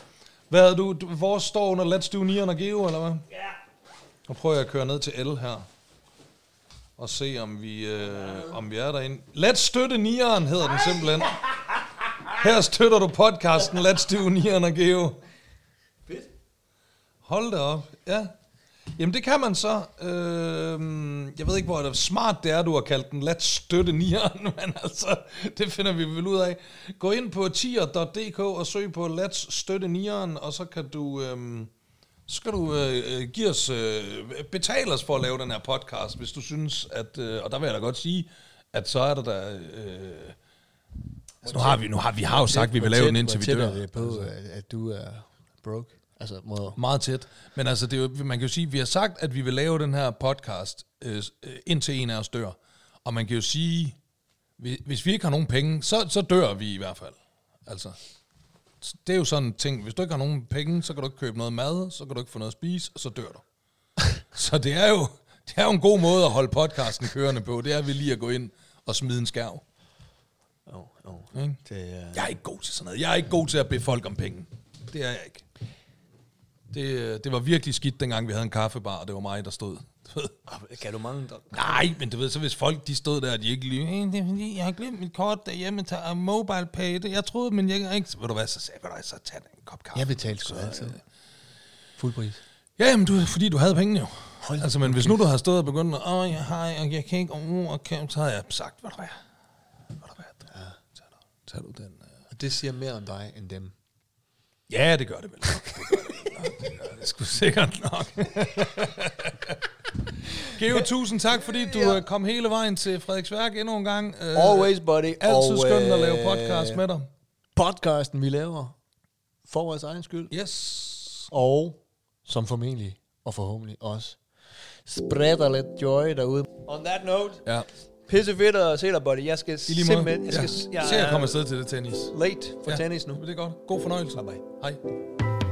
Hvad er du? du vores står under Let's Do Nieren og Geo, eller hvad? Ja. Nu prøver jeg at køre ned til L her. Og se, om vi, øh, om vi er derinde. Let's Støtte Nieren hedder den simpelthen. Her støtter du podcasten Let's Do Nieren og Geo. Hold da op, ja. Jamen det kan man så. Øhm, jeg ved ikke, hvor det smart det er, du har kaldt den Let's støtte nieren, men altså, det finder vi vel ud af. Gå ind på tier.dk og søg på Let's støtte nieren, og så kan du, øhm, så skal du øh, give os, øh, betale os for at lave den her podcast, hvis du synes, at, øh, og der vil jeg da godt sige, at så er der da, øh, altså, nu har vi, nu har vi har jo sagt, at vi vil lave den indtil vi Hvor tæt dør. er det på, at, at du er broke? Altså, må... Meget tæt. Men altså, det er jo, man kan jo sige, at vi har sagt, at vi vil lave den her podcast, øh, øh, indtil en af os dør. Og man kan jo sige, hvis, vi ikke har nogen penge, så, så dør vi i hvert fald. Altså, det er jo sådan en ting. Hvis du ikke har nogen penge, så kan du ikke købe noget mad, så kan du ikke få noget at spise, og så dør du. så det er jo det er jo en god måde at holde podcasten kørende på. Det er vi lige at gå ind og smide en skærv. Oh, oh. Ikke? Det, er... Jeg er ikke god til sådan noget. Jeg er ikke god til at bede folk om penge. Det er jeg ikke. Det, det var virkelig skidt, dengang vi havde en kaffebar, og det var mig, der stod. Du. Kan du mange... Der... Nej, men du ved, så hvis folk de stod der, og de ikke lige, "Øh, det er fordi, jeg har glemt mit kort derhjemme til mobile pay. Det, jeg troede, men jeg ikke... Ved du hvad, så sagde jeg, du hvad, så tag en kop kaffe. Jeg betalte sgu altid. Fuld pris. Ja, jamen, du, fordi du havde penge jo. Hold altså, men hvis nu du har stået og begyndt, åh, jeg har, jeg, jeg kan ikke, åh, okay, så havde jeg sagt, ved du hvad, ved du hvad, ja. tag, du, tag du den. Uh... Og det siger mere om dig end dem. Ja, det gør det vel. Det gør det. Det, gør det sgu sikkert nok. Geo, tusind tak, fordi du ja. kom hele vejen til Frederiksværk endnu en gang. Øh, Always, buddy. Altid skønt at lave øh, podcast med dig. Podcasten, vi laver, for vores egen skyld. Yes. Og som formentlig, og forhåbentlig også, spreder lidt joy derude. On that note, Ja. Pisse fedt at se dig, buddy. Jeg skal simpelthen... Jeg skal, ja. Se at komme afsted til det tennis. late for Ja. tennis nu. Det er godt. God fornøjelse. Bye bye. Hej.